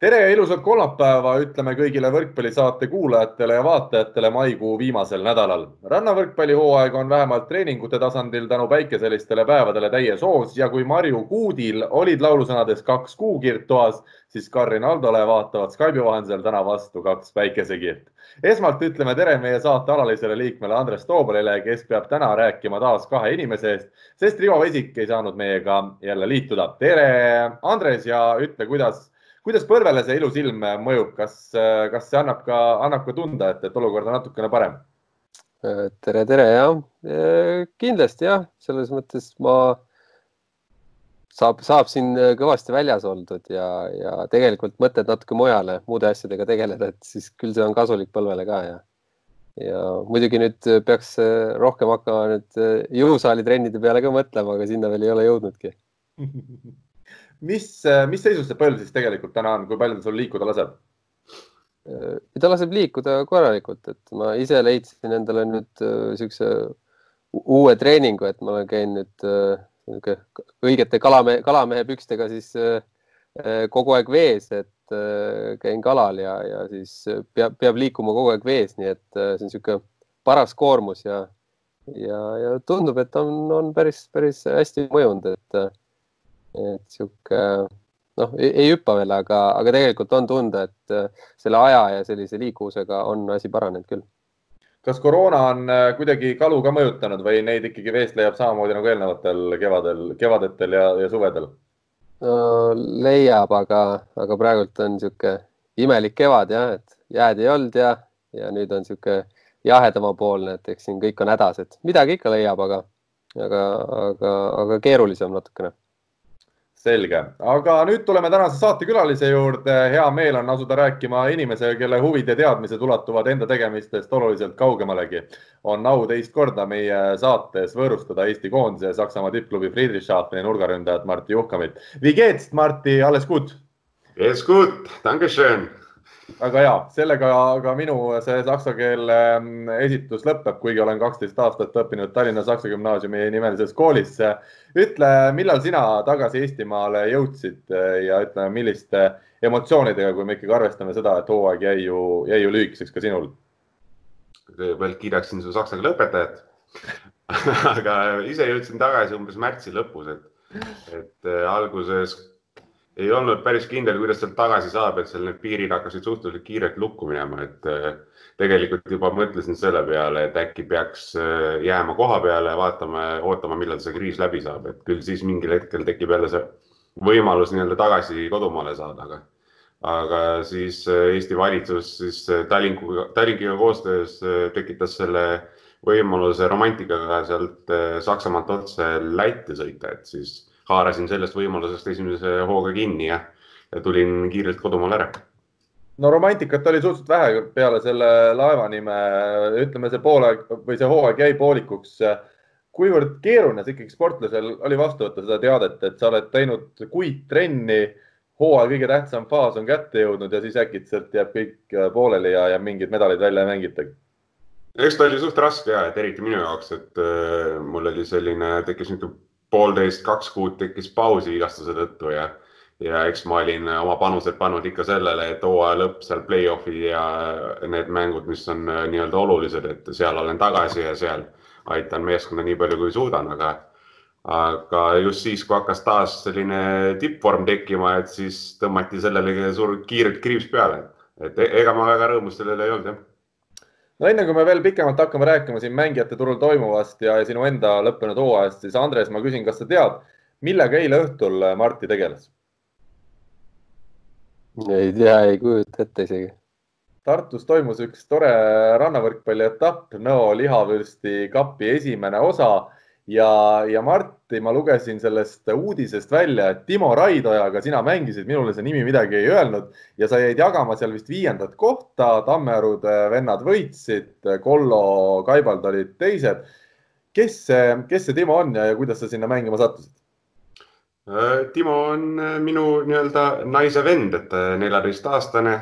tere ja ilusat kolmapäeva ütleme kõigile võrkpallisaate kuulajatele ja vaatajatele maikuu viimasel nädalal. rannavõrkpallihooaeg on vähemalt treeningute tasandil tänu päikeselistele päevadele täies hoos ja kui Marju Kuudil olid laulusõnades kaks kuukiirt toas, siis Karin Aldole vaatavad Skype'i vahendusel täna vastu kaks päikesekiirt. esmalt ütleme tere meie saate alalisele liikmele Andres Toobalile, kes peab täna rääkima taas kahe inimese eest, sest Rivo Vesik ei saanud meiega jälle liituda. tere, Andres ja ütle, kuidas kuidas põlvele see ilus ilm mõjub, kas, kas see annab ka, annab ka tunda, et, et olukord on natukene parem? tere, tere, jah, kindlasti jah, selles mõttes ma saab, saab siin kõvasti väljas oldud ja, ja tegelikult mõtted natuke mujale, muude asjadega tegeleda, et siis küll see on kasulik põlvele ka ja ja muidugi nüüd peaks rohkem hakkama nüüd jõusaali trennide peale ka mõtlema, aga sinna veel ei ole jõudnudki mis, mis seisus see põlv siis tegelikult täna on, kui palju ta sul liikuda laseb? ta laseb liikuda korralikult, et ma ise leidsin endale nüüd niisuguse uue treeningu, et ma käin nüüd niisugune õigete kalamehe, kalamehe pükstega siis kogu aeg vees, et käin kalal ja, ja siis peab, peab liikuma kogu aeg vees, nii et see on niisugune paras koormus ja, ja, ja tundub, et on, on päris, päris hästi mõjunud, et et sihuke noh, ei hüppa veel, aga, aga tegelikult on tunda, et äh, selle aja ja sellise liikuvusega on asi paranenud küll. kas koroona on äh, kuidagi kalu ka mõjutanud või neid ikkagi veest leiab samamoodi nagu eelnevatel kevadel, kevadetel ja, ja suvedel no,? leiab, aga, aga praegult on niisugune imelik kevad jah, et jääd ei olnud ja, ja nüüd on niisugune jahedamapoolne, et eks siin kõik on hädas, et midagi ikka leiab, aga, aga, aga, aga keerulisem natukene selge, aga nüüd tuleme tänase saatekülalise juurde. hea meel on asuda rääkima inimesega, kelle huvid ja teadmised ulatuvad enda tegemistest oluliselt kaugemalegi. on au teist korda meie saates võõrustada Eesti koondise Saksamaa tippklubi Friedrichshafen nurgaründajat Martti Juhkamit. Wie geht's, Martti, alles gut? Geht's gut, danke schön väga hea, sellega ka minu see saksa keele ähm, esitus lõpeb, kuigi olen kaksteist aastat õppinud Tallinna Saksa Gümnaasiumi nimelises koolis. ütle, millal sina tagasi Eestimaale jõudsid äh, ja ütleme, milliste emotsioonidega, kui me ikkagi arvestame seda, et hooaeg jäi ju, jäi ju lühikeseks ka sinul? kõigepealt kiidaksin su saksa keele õpetajat aga ise jõudsin tagasi umbes märtsi lõpus, et, et äh, alguses ei olnud päris kindel, kuidas sealt tagasi saab, et seal need piirid hakkasid suhteliselt kiirelt lukku minema, et äh, tegelikult juba mõtlesin selle peale, et äkki peaks äh, jääma koha peale, vaatama, ootama, millal see kriis läbi saab, et küll siis mingil hetkel tekib jälle see võimalus nii-öelda tagasi kodumaale saada, aga, aga siis äh, Eesti valitsus siis Tallinkuga, Tallinkiga koostöös tekitas selle võimaluse romantikaga sealt Saksamaalt otse Lätti sõita, et siis haarasin sellest võimalusest esimese hooga kinni ja, ja tulin kiirelt kodumaale ära. no romantikat oli suhteliselt vähe peale selle laeva nime, ütleme, see poolaeg või see hooaeg jäi poolikuks. kuivõrd keeruline see ikkagi sportlasel oli vastu võtta seda teadet, et sa oled teinud kuid trenni, hooaja kõige tähtsam faas on kätte jõudnud ja siis äkitselt jääb kõik pooleli ja, ja mingid medalid välja ei mängitagi eks ta oli suht raske ja, et eriti minu jaoks, et äh, mul oli selline, tekkis niisugune poolteist, kaks kuud tekkis pausi vigastuse tõttu ja, ja eks ma olin oma panused pannud ikka sellele, et hooaja lõpp seal play-off'i ja need mängud, mis on äh, nii-öelda olulised, et seal olen tagasi ja seal aitan meeskonda nii palju, kui suudan, aga, aga just siis, kui hakkas taas selline tippvorm tekkima, et siis tõmmati sellele suur kiirelt kriips peale, et e-, ega ma väga rõõmus sellele ei olnud jah no enne kui me veel pikemalt hakkame rääkima siin mängijate turul toimuvast ja sinu enda lõppenud hooajast, siis Andres, ma küsin, kas sa tead, millega eile õhtul Martti tegeles? ei tea, ei kujuta ette isegi. Tartus toimus üks tore rannavõrkpalli etapp, Nõo lihavürsti kapi esimene osa ja, ja Martti, ma lugesin sellest uudisest välja, et Timo Raidojaga sina mängisid, minule see nimi midagi ei öelnud ja sa jäid jagama seal vist viiendat kohta, Tammearude vennad võitsid, Kollo, Kaibald olid teised. kes see, kes see Timo on ja, ja kuidas sa sinna mängima sattusid? Timo on minu nii-öelda naise vend, et neljateistaastane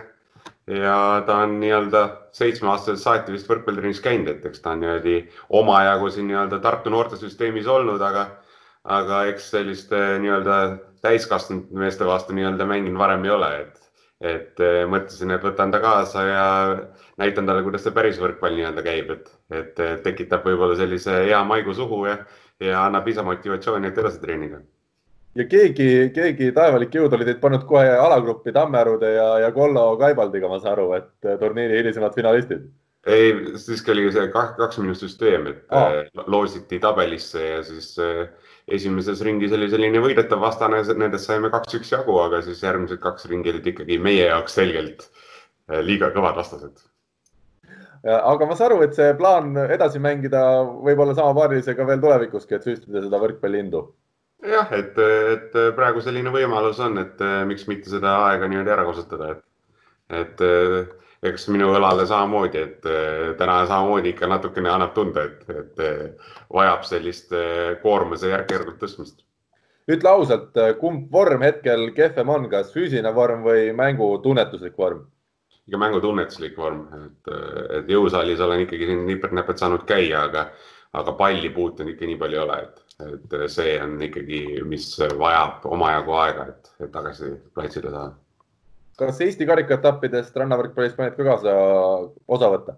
ja ta on nii-öelda seitsmeaastaselt saati vist võrkpallitrennis käinud, et eks ta on niimoodi omajagu siin nii-öelda Tartu noortesüsteemis olnud, aga, aga eks selliste nii-öelda täiskasvanud meeste vastu nii-öelda mänginud varem ei ole, et, et eh, mõtlesin, et võtan ta kaasa ja näitan talle, kuidas see päris võrkpall nii-öelda käib, et, et tekitab võib-olla sellise hea maigu suhu ja, ja annab lisamotivatsiooni, et edasi treenida ja keegi, keegi taevalik jõud oli teid pannud kohe alagruppi Tammearude ja, ja Kollo Kaibaldiga, ma saan aru, et turniiri hilisemad finalistid. ei, siiski oli see kaks, minu süsteem, et ah. loositi tabelisse ja siis äh, esimeses ringis oli selline võidetav vastane, nendest saime kaks-üks jagu, aga siis järgmised kaks ringi olid ikkagi meie jaoks selgelt äh, liiga kõvad vastased. aga ma saan aru, et see plaan edasi mängida võib-olla sama paarilisega veel tulevikuski, et süstida seda võrkpalliindu jah, et, et praegu selline võimalus on, et miks mitte seda aega niimoodi ära kasutada, et, et eks minu õlale samamoodi, et täna samamoodi ikka natukene annab tunda, et, et vajab sellist koormuse järk-järgult tõstmist. ütle ausalt, kumb vorm hetkel kehvem on, kas füüsiline vorm või mängutunnetuslik vorm? ikka mängutunnetuslik vorm, et, et jõusaalis olen ikkagi siin nipet-näpet saanud käia, aga, aga palli puutunud ikka nii palju ei ole, et et see on ikkagi, mis vajab omajagu aega, et, et tagasi platsile saada. kas Eesti karikaetappidest rannavõrkpallis paned ka kaasa osa võtta?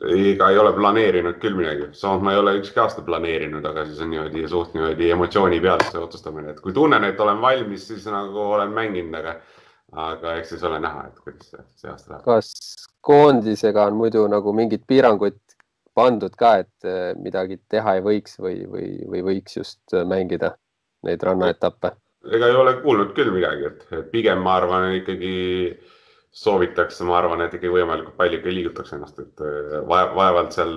ega ei ole planeerinud küll midagi, samas ma ei ole ükski aasta planeerinud, aga siis on niimoodi suht niimoodi emotsiooni pealt see otsustamine, et kui tunnen, et olen valmis, siis nagu olen mänginud, aga, aga eks siis ole näha, et kuidas see, see aasta läheb. kas koondisega on muidu nagu mingid piirangud pandud ka, et äh, midagi teha ei võiks või, või, või võiks just äh, mängida neid rannaetappe? ega ei ole kuulnud küll midagi, et, pigem ma arvan ikkagi soovitakse, ma arvan, et ikkagi võimalikult palju ikka liigutaks ennast, et äh, vaevalt seal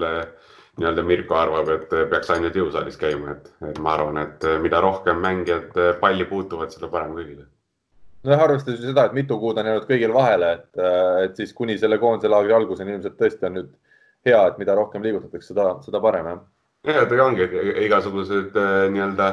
nii-öelda Mirko arvab, et peaks ainult jõusaalis käima, et, et ma arvan, et mida rohkem mängijad palli puutuvad, seda parem kõigile nojah, arvestades seda, et mitu kuud on jäänud kõigil vahele, et, et siis kuni selle koondise laagri alguseni ilmselt tõesti on nüüd hea, et mida rohkem liigutatakse, seda, seda parem jah. jah, et ega ongi igasugused äh, nii-öelda,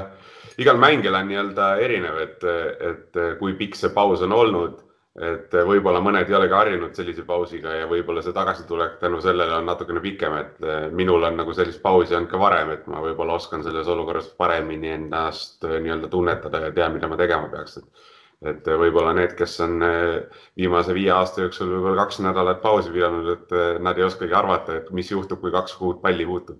igal mängijal on nii-öelda erinev, et, et kui pikk see paus on olnud, et võib-olla mõned ei olegi harjunud sellise pausiga ja võib-olla see tagasitulek tänu sellele on natukene pikem, et äh, minul on nagu sellist pausi olnud ka varem, et ma võib-olla oskan selles olukorras paremini ennast äh, nii-öelda tunnetada ja tean, mida ma tegema peaks, et et võib-olla need, kes on eh, viimase viie aasta jooksul võib-olla kaks nädalat pausi pidanud, et eh, nad ei oskagi arvata, et mis juhtub, kui kaks kuud palli ei puutu.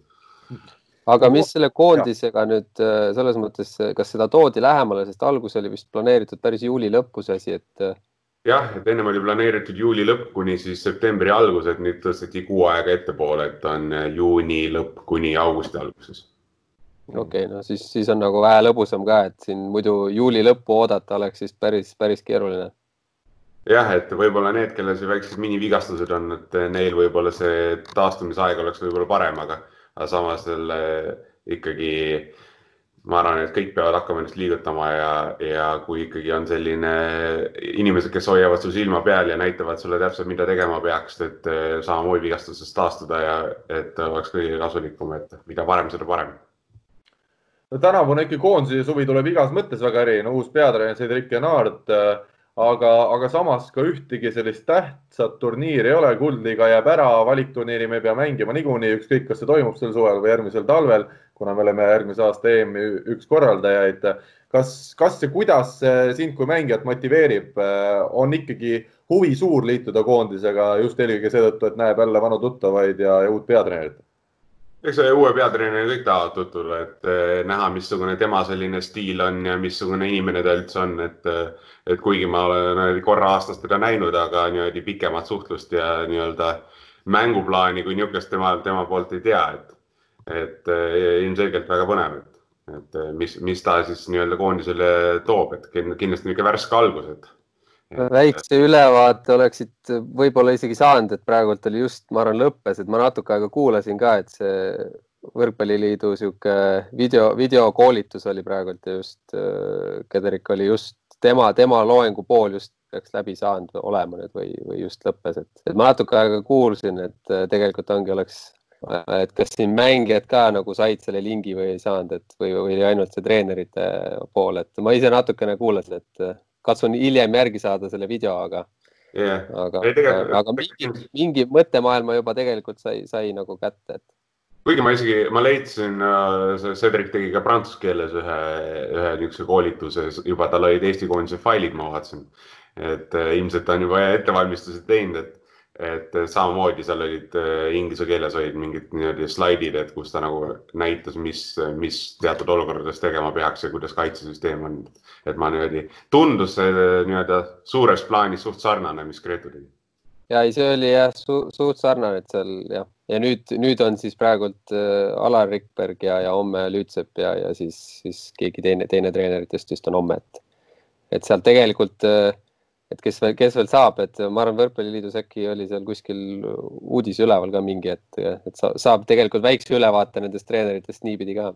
aga mis selle koondisega nüüd eh, selles mõttes, kas seda toodi lähemale, sest alguses oli vist planeeritud päris juuli lõppu see asi, et. jah, et ennem oli planeeritud juuli lõpp kuni siis septembri algus, et nüüd tõsteti kuu aega ettepoole, et on juuni lõpp kuni augusti alguses okei okay,, no siis, siis on nagu vähe lõbusam ka, et siin muidu juuli lõppu oodata oleks siis päris, päris keeruline. jah, et võib-olla need, kellel see väiksed minivigastused on, et neil võib-olla see taastumisaeg oleks võib-olla parem, aga, aga samas jälle ikkagi ma arvan, et kõik peavad hakkama ennast liigutama ja, ja kui ikkagi on selline inimesed, kes hoiavad sul silma peal ja näitavad sulle täpselt, mida tegema peaks, et samamoodi vigastusest taastuda ja et oleks kõige kasulikum, et mida varem, seda parem no tänavune ikka koondise suvi tuleb igas mõttes väga erinev, uus peatreener Cedric Enard, äh, aga, aga samas ka ühtegi sellist tähtsat turniiri ei ole, kuldliiga jääb ära, valikturniiri me ei pea mängima niikuinii, ükskõik, kas see toimub sel suvel või järgmisel talvel, kuna me oleme järgmise aasta EM-i üks korraldajaid. kas, kas ja kuidas sind kui mängijat motiveerib, äh, on ikkagi huvi suur liituda koondisega just eelkõige seetõttu, et näeb jälle vanu tuttavaid ja, ja uut peatreenerit? Eks uue peatreeneri kõik tahavad tutvuda, et eh, näha, missugune tema selline stiil on ja missugune inimene ta üldse on, et, eh, et kuigi ma olen korra aastas teda näinud, aga niimoodi pikemat suhtlust ja nii-öelda mänguplaani kui niisugust tema, tema poolt ei tea, et, et eh, ilmselgelt väga põnev, et, et mis, mis ta siis nii-öelda koondisele toob, et kindlasti niisugune värske algus, et väikse ülevaate oleksid võib-olla isegi saanud, et praegult oli just, ma arvan, lõppes, et ma natuke aega kuulasin ka, et see võrkpalliliidu sihuke video, videokoolitus oli praegult ja just äh, Kederik oli just tema, tema loengu pool just peaks läbi saanud olema nüüd või, või just lõppes, et, et ma natuke aega kuulsin, et äh, tegelikult ongi, oleks, et kas siin mängijad ka nagu said selle lingi või ei saanud, et või, või ainult see treenerite pool, et ma ise natukene kuulasin, et katsun hiljem järgi saada selle video, aga, yeah.. aga, aga mingi, mingi mõttemaailma juba tegelikult sai, sai nagu kätte, et kuigi ma isegi, ma leidsin uh,, Cedric tegi ka prantsuse keeles ühe, ühe niisuguse koolituse, juba tal olid Eesti koondise failid, ma vaatasin. et uh, ilmselt ta on juba ettevalmistused teinud, et, et samamoodi seal olid uh, inglise keeles olid mingid niimoodi slaidid, et kus ta nagu näitas, mis, mis teatud olukordades tegema peaks ja kuidas kaitsesüsteem on. et ma niimoodi, tundus see nii-öelda suures plaanis suht sarnane, mis Gretu tegi ja ei, see oli jah su, suht sarnane, et seal jah, ja nüüd, nüüd on siis praegult äh, Alar Rikberg ja, ja homme Lüütsepp ja, ja siis, siis keegi teine, teine treeneritest vist on homme, et, et seal tegelikult äh,, et kes veel, kes veel saab, et ma arvan, Võrkpalliliidus äkki oli seal kuskil uudis üleval ka mingi, et, et saab tegelikult väikse ülevaate nendest treeneritest niipidi ka.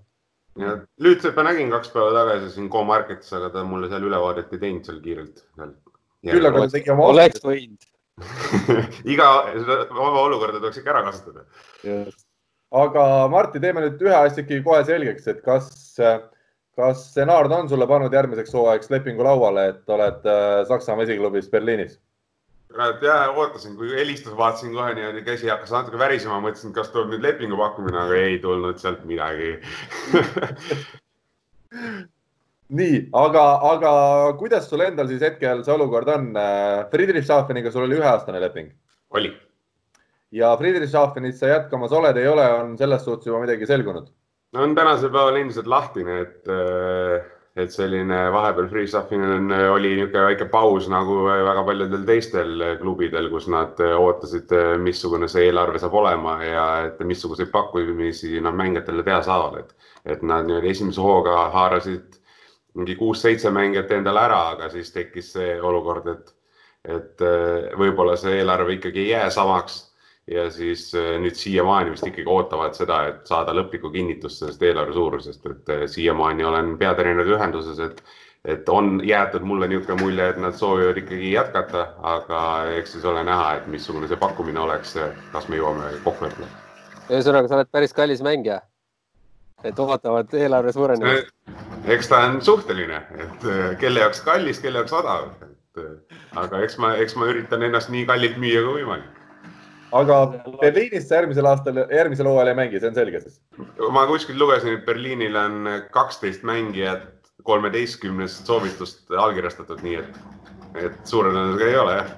ja Lüütseppa nägin kaks päeva tagasi siin Go-Marketis, aga ta mulle seal ülevaadet ei teinud seal kiirelt. küll aga ta tegi oma. oleks võinud iga vaba olukorda tuleks ikka ära kasutada. aga Martti, teeme nüüd ühe asja ikkagi kohe selgeks, et kas, kas Senard on sulle pannud järgmiseks hooajaks lepingu lauale, et oled äh, Saksamaa esiklubis Berliinis? ja ootasin, kui helistas, vaatasin kohe niimoodi, käsi hakkas natuke värisema, mõtlesin, kas tuleb nüüd lepingu pakkumine, aga ei tulnud sealt midagi nii, aga, aga kuidas sul endal siis hetkel see olukord on? Friedrichshafeniga sul oli üheaastane leping? oli. ja Friedrichshafenit sa jätkamas oled, ei ole, on selles suhtes juba midagi selgunud? No on tänasel päeval endiselt lahtine, et, et selline vahepeal Friedrichshafenil oli niisugune väike paus nagu väga paljudel teistel klubidel, kus nad ootasid, missugune see eelarve saab olema ja et missuguseid pakkumisi nad mängijatele teha saavad, et, et nad niimoodi esimese hooga haarasid mingi kuus-seitse mängijat endale ära, aga siis tekkis see olukord, et, et äh, võib-olla see eelarve ikkagi ei jää samaks ja siis äh, nüüd siiamaani vist ikkagi ootavad seda, et saada lõplikku kinnitust sellest eelarve suurusest, et äh, siiamaani olen peatreeneride ühenduses, et, et on jäetud mulle niisugune mulje, et nad soovivad ikkagi jätkata, aga eks siis ole näha, et missugune see pakkumine oleks, kas me jõuame kokkuleppele. ühesõnaga, sa oled päris kallis mängija et ootavad eelarve suurenemist. eks ta on suhteline, et äh, kelle jaoks kallis, kelle jaoks odav, et aga eks ma, eks ma üritan ennast nii kallilt müüa kui võimalik. Aga Berliinis järgmisel aastal, järgmisel hooajal ei mängi, see on selge siis? ma kuskilt lugesin, et Berliinil on kaksteist mängijat kolmeteistkümnest soovitust allkirjastatud, nii et, et suure tõenäosusega ei ole jah.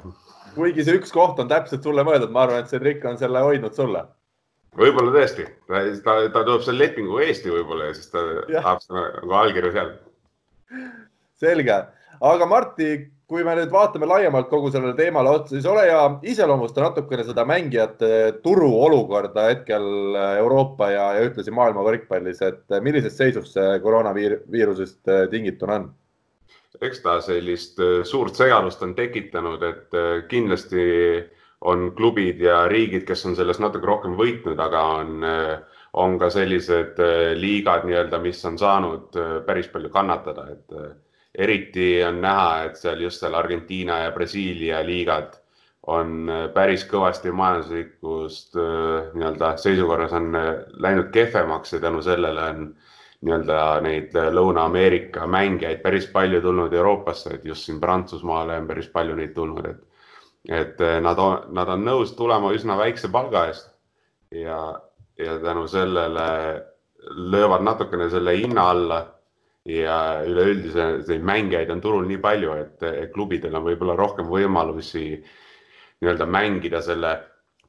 kuigi see üks koht on täpselt sulle mõeldud, ma arvan, et see trikk on selle hoidnud sulle võib-olla tõesti, ta, ta, ta tuleb selle lepingu Eesti võib-olla ja siis ta ja. tahab seda nagu allkirja seal. selge, aga Martti, kui me nüüd vaatame laiemalt kogu sellele teemale otsa, siis ole hea, iseloomusta natukene seda mängijate turuolukorda hetkel Euroopa ja, ja ühtlasi maailma võrkpallis, et millises seisus see koroonaviirusest tingituna on? eks ta sellist suurt segadust on tekitanud, et kindlasti on klubid ja riigid, kes on sellest natuke rohkem võitnud, aga on, on ka sellised äh, liigad nii-öelda, mis on saanud äh, päris palju kannatada, et äh, eriti on näha, et seal just seal Argentiina ja Brasiilia liigad on päris kõvasti majanduslikust nii-öelda seisukorras on läinud kehvemaks ja tänu sellele on nii-öelda neid Lõuna-Ameerika mängijaid päris palju tulnud Euroopasse, et just siin Prantsusmaale on päris palju neid tulnud, et et nad on, nad on nõus tulema üsna väikse palga eest ja, ja tänu sellele löövad natukene selle hinna alla ja üleüldiselt neid mängijaid on turul nii palju, et klubidel on võib-olla rohkem võimalusi nii-öelda mängida selle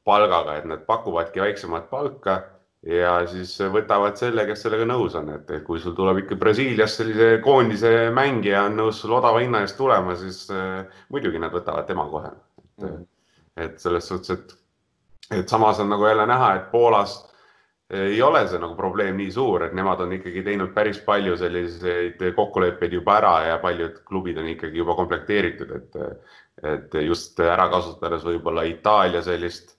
palgaga, et nad pakuvadki väiksemat palka ja siis võtavad selle, kes sellega nõus on, et kui sul tuleb ikka Brasiiliast sellise koondise mängija on nõus sul odava hinna eest tulema, siis äh, muidugi nad võtavad tema kohe. Mm.. et selles suhtes, et, et samas on nagu jälle näha, et Poolas ei ole see nagu probleem nii suur, et nemad on ikkagi teinud päris palju selliseid kokkuleppeid juba ära ja paljud klubid on ikkagi juba komplekteeritud, et, et just ära kasutades võib-olla Itaalia sellist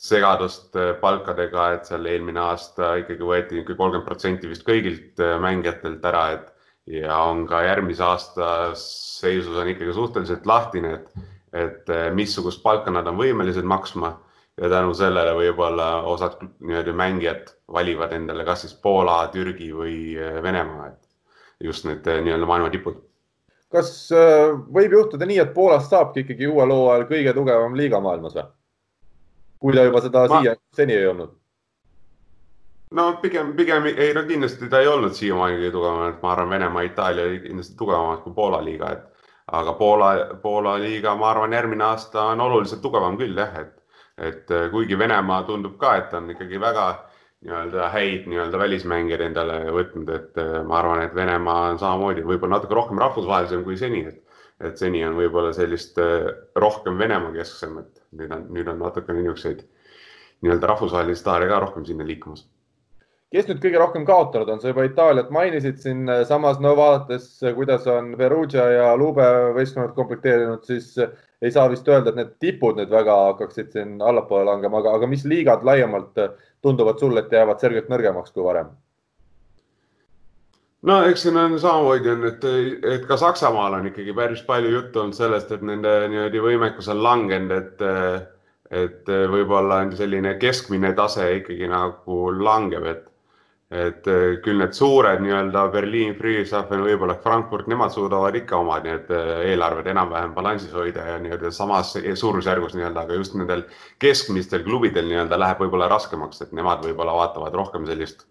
segadust palkadega, et seal eelmine aasta ikkagi võeti niisugune kolmkümmend protsenti vist kõigilt mängijatelt ära, et ja on ka järgmise aasta seisus on ikkagi suhteliselt lahtine, et et missugust palka nad on võimelised maksma ja tänu sellele võib-olla osad nii-öelda mängijad valivad endale kas siis Poola, Türgi või eh, Venemaa, et just need eh, nii-öelda maailma tipud. kas äh, võib juhtuda nii, et Poolast saabki ikkagi uuel hooajal kõige tugevam liiga maailmas või? kui ta juba seda Ma... siia seni ei olnud no pigem, pigem ei, no kindlasti ta ei olnud siiamaani kõige tugevam, et ma arvan, Venemaa, Itaalia olid kindlasti tugevamad kui Poola liiga, et aga Poola, Poola liiga, ma arvan, järgmine aasta on oluliselt tugevam küll jah, et, et kuigi Venemaa tundub ka, et on ikkagi väga nii-öelda häid nii-öelda välismängijaid endale võtnud, et ma arvan, et Venemaa on samamoodi võib-olla natuke rohkem rahvusvahelisem kui seni, et et seni on võib-olla sellist rohkem Venemaa kesksem, et nüüd on, nüüd on natukene niisuguseid nii-öelda rahvusvahelisi staare ka rohkem sinna liikumas kes nüüd kõige rohkem kaotanud on, sa juba Itaaliat mainisid siin, samas no vaadates, kuidas on Perugia ja Lube võistkonnad komplekteerinud, siis ei saa vist öelda, et need tipud nüüd väga hakkaksid siin allapoole langema, aga, aga mis liigad laiemalt tunduvad sulle, et jäävad selgelt nõrgemaks kui varem? no eks siin on samamoodi on, et, et ka Saksamaal on ikkagi päris palju juttu olnud sellest, et nende niimoodi võimekus on langenud, et, et võib-olla on selline keskmine tase ikkagi nagu langeb, et et eh, küll need suured nii-öelda Berliin, Friedrichshafen, võib-olla Frankfurt, nemad suudavad ikka oma need eh, eelarved enam-vähem balansis hoida ja nii-öelda samas suurusjärgus nii-öelda, aga just nendel keskmistel klubidel nii-öelda läheb võib-olla raskemaks, et nemad võib-olla vaatavad rohkem sellist,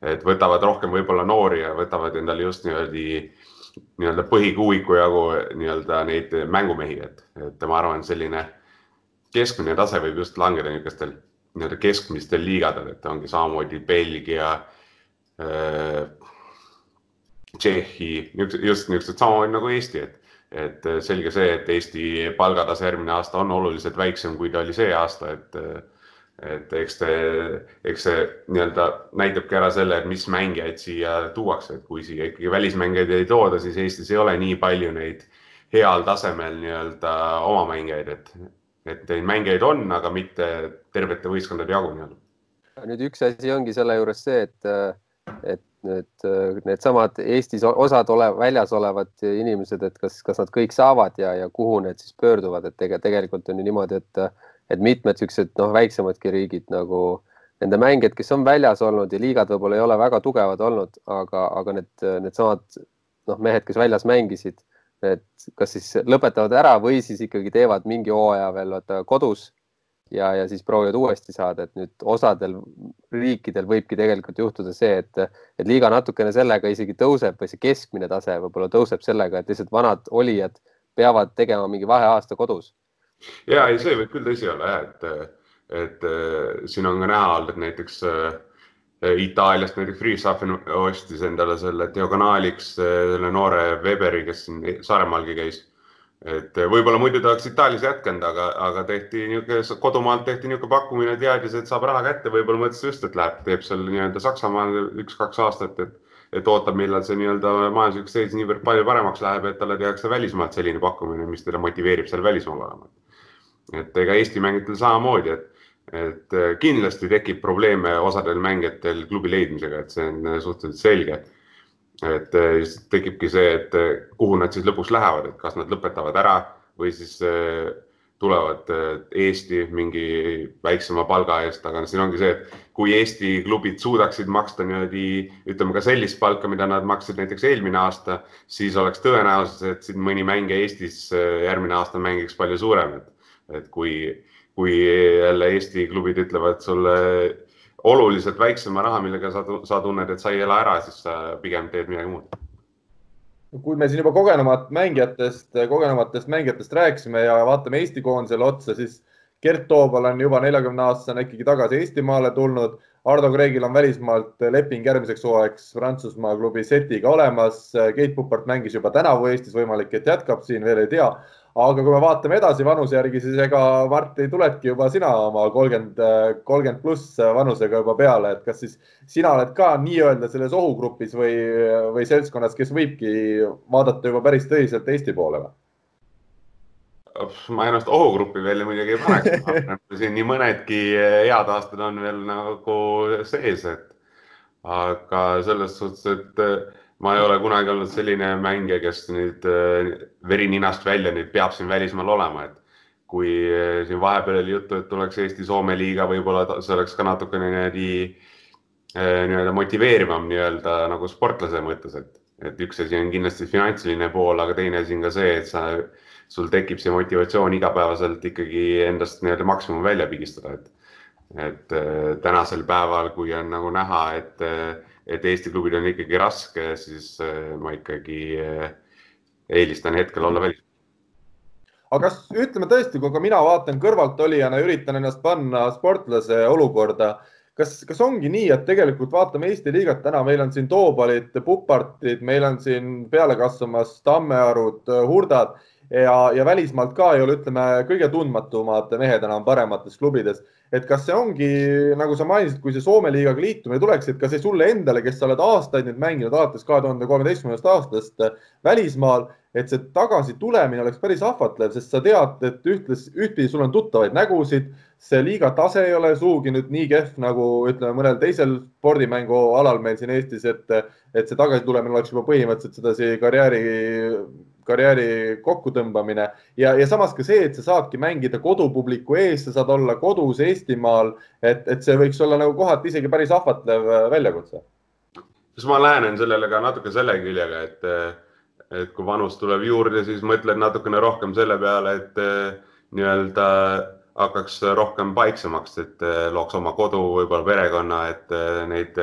et võtavad rohkem võib-olla noori ja võtavad endale just niimoodi nii-öelda põhikuuiku jagu nii-öelda neid mängumehi, et, et ma arvan, selline keskmine tase võib just langeda niisugustel nii-öelda keskmistel liigadel, et ongi samamoodi Belgia Äh, Tšehhi, just niisugused samamoodi nagu Eesti, et, et äh, selge see, et Eesti palgatase järgmine aasta on oluliselt väiksem, kui ta oli see aasta, et et eks te, eks see nii-öelda näitabki ära selle, et mis mängijaid siia tuuakse, et kui siia ikkagi välismängijaid ei tooda, siis Eestis ei ole nii palju neid heal tasemel nii-öelda oma mängijaid, et, et neid mängijaid on, aga mitte tervete võistkondade jagu nii-öelda. nüüd üks asi ongi selle juures see, et et need, needsamad Eestis osad ole, väljas olevad inimesed, et kas, kas nad kõik saavad ja, ja kuhu need siis pöörduvad, et tege, tegelikult on ju niimoodi, et, et mitmed siuksed noh, väiksemadki riigid nagu nende mängijad, kes on väljas olnud ja liigad võib-olla ei ole väga tugevad olnud, aga, aga need, needsamad noh, mehed, kes väljas mängisid, need kas siis lõpetavad ära või siis ikkagi teevad mingi hooaja veel vaata kodus ja, ja siis proovivad uuesti saada, et nüüd osadel riikidel võibki tegelikult juhtuda see, et, et liiga natukene sellega isegi tõuseb või see keskmine tase võib-olla tõuseb sellega, et lihtsalt vanad olijad peavad tegema mingi vaheaasta kodus. ja ei, see võib küll tõsi olla jah, et, et siin on ka näha olnud, et näiteks äh, Itaaliast näiteks Friedrichshafen ostis endale selle diagonaaliks selle noore Weberi, kes siin Saaremaalgi käis et eh, võib-olla muidu ta oleks Itaalias jätkanud, aga, aga tehti niisugune, kodumaalt tehti niisugune pakkumine, teadis, et saab raha kätte, võib-olla mõtles just, et läheb, teeb seal nii-öelda Saksamaal üks-kaks aastat, et, et ootab, millal see nii-öelda majanduslik seis niivõrd palju paremaks läheb, et talle tehakse välismaalt selline pakkumine, mis teda motiveerib seal välismaal olema. et ega Eesti mängijatel samamoodi, et, et eh, kindlasti tekib probleeme osadel mängijatel klubi leidmisega, et see on eh, suhteliselt selge et äh, just tekibki see, et äh, kuhu nad siis lõpuks lähevad, et kas nad lõpetavad ära või siis äh, tulevad Eesti mingi väiksema palga eest, aga siin ongi see, et kui Eesti klubid suudaksid maksta niimoodi, ütleme ka sellist palka, mida nad maksid näiteks eelmine aasta, siis oleks tõenäosus, et siin mõni mängija Eestis järgmine aasta mängiks palju suurem, et, et kui, kui jälle Eesti klubid ütlevad sulle oluliselt väiksema raha, millega sa, sa tunned, et sa ei ela ära, siis sa pigem teed midagi muud. kui me siin juba kogenevat mängijatest, kogenevatest mängijatest rääkisime ja vaatame Eesti koondisele otsa, siis Gert Toobal on juba neljakümne aastasena ikkagi tagasi Eestimaale tulnud. Ardo Kreegil on välismaalt leping järgmiseks hooaegs Prantsusmaa klubi Setiga olemas. Keit Pupart mängis juba tänavu Eestis, võimalik, et jätkab siin, veel ei tea aga kui me vaatame edasi vanuse järgi, siis ega Martti tuledki juba sina oma kolmkümmend, kolmkümmend pluss vanusega juba peale, et kas siis sina oled ka nii-öelda selles ohugrupis või, või seltskonnas, kes võibki vaadata juba päris tõsiselt Eesti poole või? ma ennast ohugruppi veel muidugi ei paneks, siin nii mõnedki head aastad on veel nagu sees, et aga selles suhtes, et ma ei ole kunagi olnud selline mängija, kes nüüd äh, veri ninast välja nüüd peab siin välismaal olema, et kui äh, siin vahepeal oli juttu, et tuleks Eesti-Soome liiga, võib-olla see oleks ka natukene niimoodi äh, nii-öelda motiveerivam nii-öelda nagu sportlase mõttes, et, et üks asi on kindlasti finantsiline pool, aga teine asi on ka see, et sa, sul tekib see motivatsioon igapäevaselt ikkagi endast nii-öelda maksimum välja pigistada, et et tänasel päeval, kui on nagu näha, et, et Eesti klubil on ikkagi raske, siis äh, ma ikkagi äh, eelistan hetkel olla välis. aga kas ütleme tõesti, kui ka mina vaatan kõrvaltolijana, üritan ennast panna sportlase olukorda, kas, kas ongi nii, et tegelikult vaatame Eesti liigat täna, meil on siin Toobalid, Pupartid, meil on siin peale kasvamas Tammearud, Hurdad ja, ja välismaalt ka ei ole, ütleme, kõige tundmatumad mehed enam paremates klubides. Et kas see ongi, nagu sa mainisid, kui see Soome liigaga liitumine tuleks, et kas see sulle endale, kes sa oled aastaid nüüd mänginud alates kahe tuhande kolmeteistkümnendast aastast välismaal, et see tagasi tulemine oleks päris ahvatlev, sest sa tead, et ühtles, ühtpidi sul on tuttavaid nägusid, see liiga tase ei ole sugugi nüüd nii kehv nagu ütleme mõnel teisel spordimängualal meil siin Eestis, et, et see tagasitulemine oleks juba põhimõtteliselt sedasi karjääri karjääri kokkutõmbamine ja, ja samas ka see, et sa saadki mängida kodupubliku ees, sa saad olla kodus Eestimaal, et, et see võiks olla nagu kohati isegi päris ahvatlev äh, väljakutse. siis ma lähenen sellele ka natuke selle küljega, et, et kui vanus tuleb juurde, siis mõtled natukene rohkem selle peale, et äh, nii-öelda hakkaks rohkem paiksemaks, et äh, looks oma kodu, võib-olla perekonna, et neid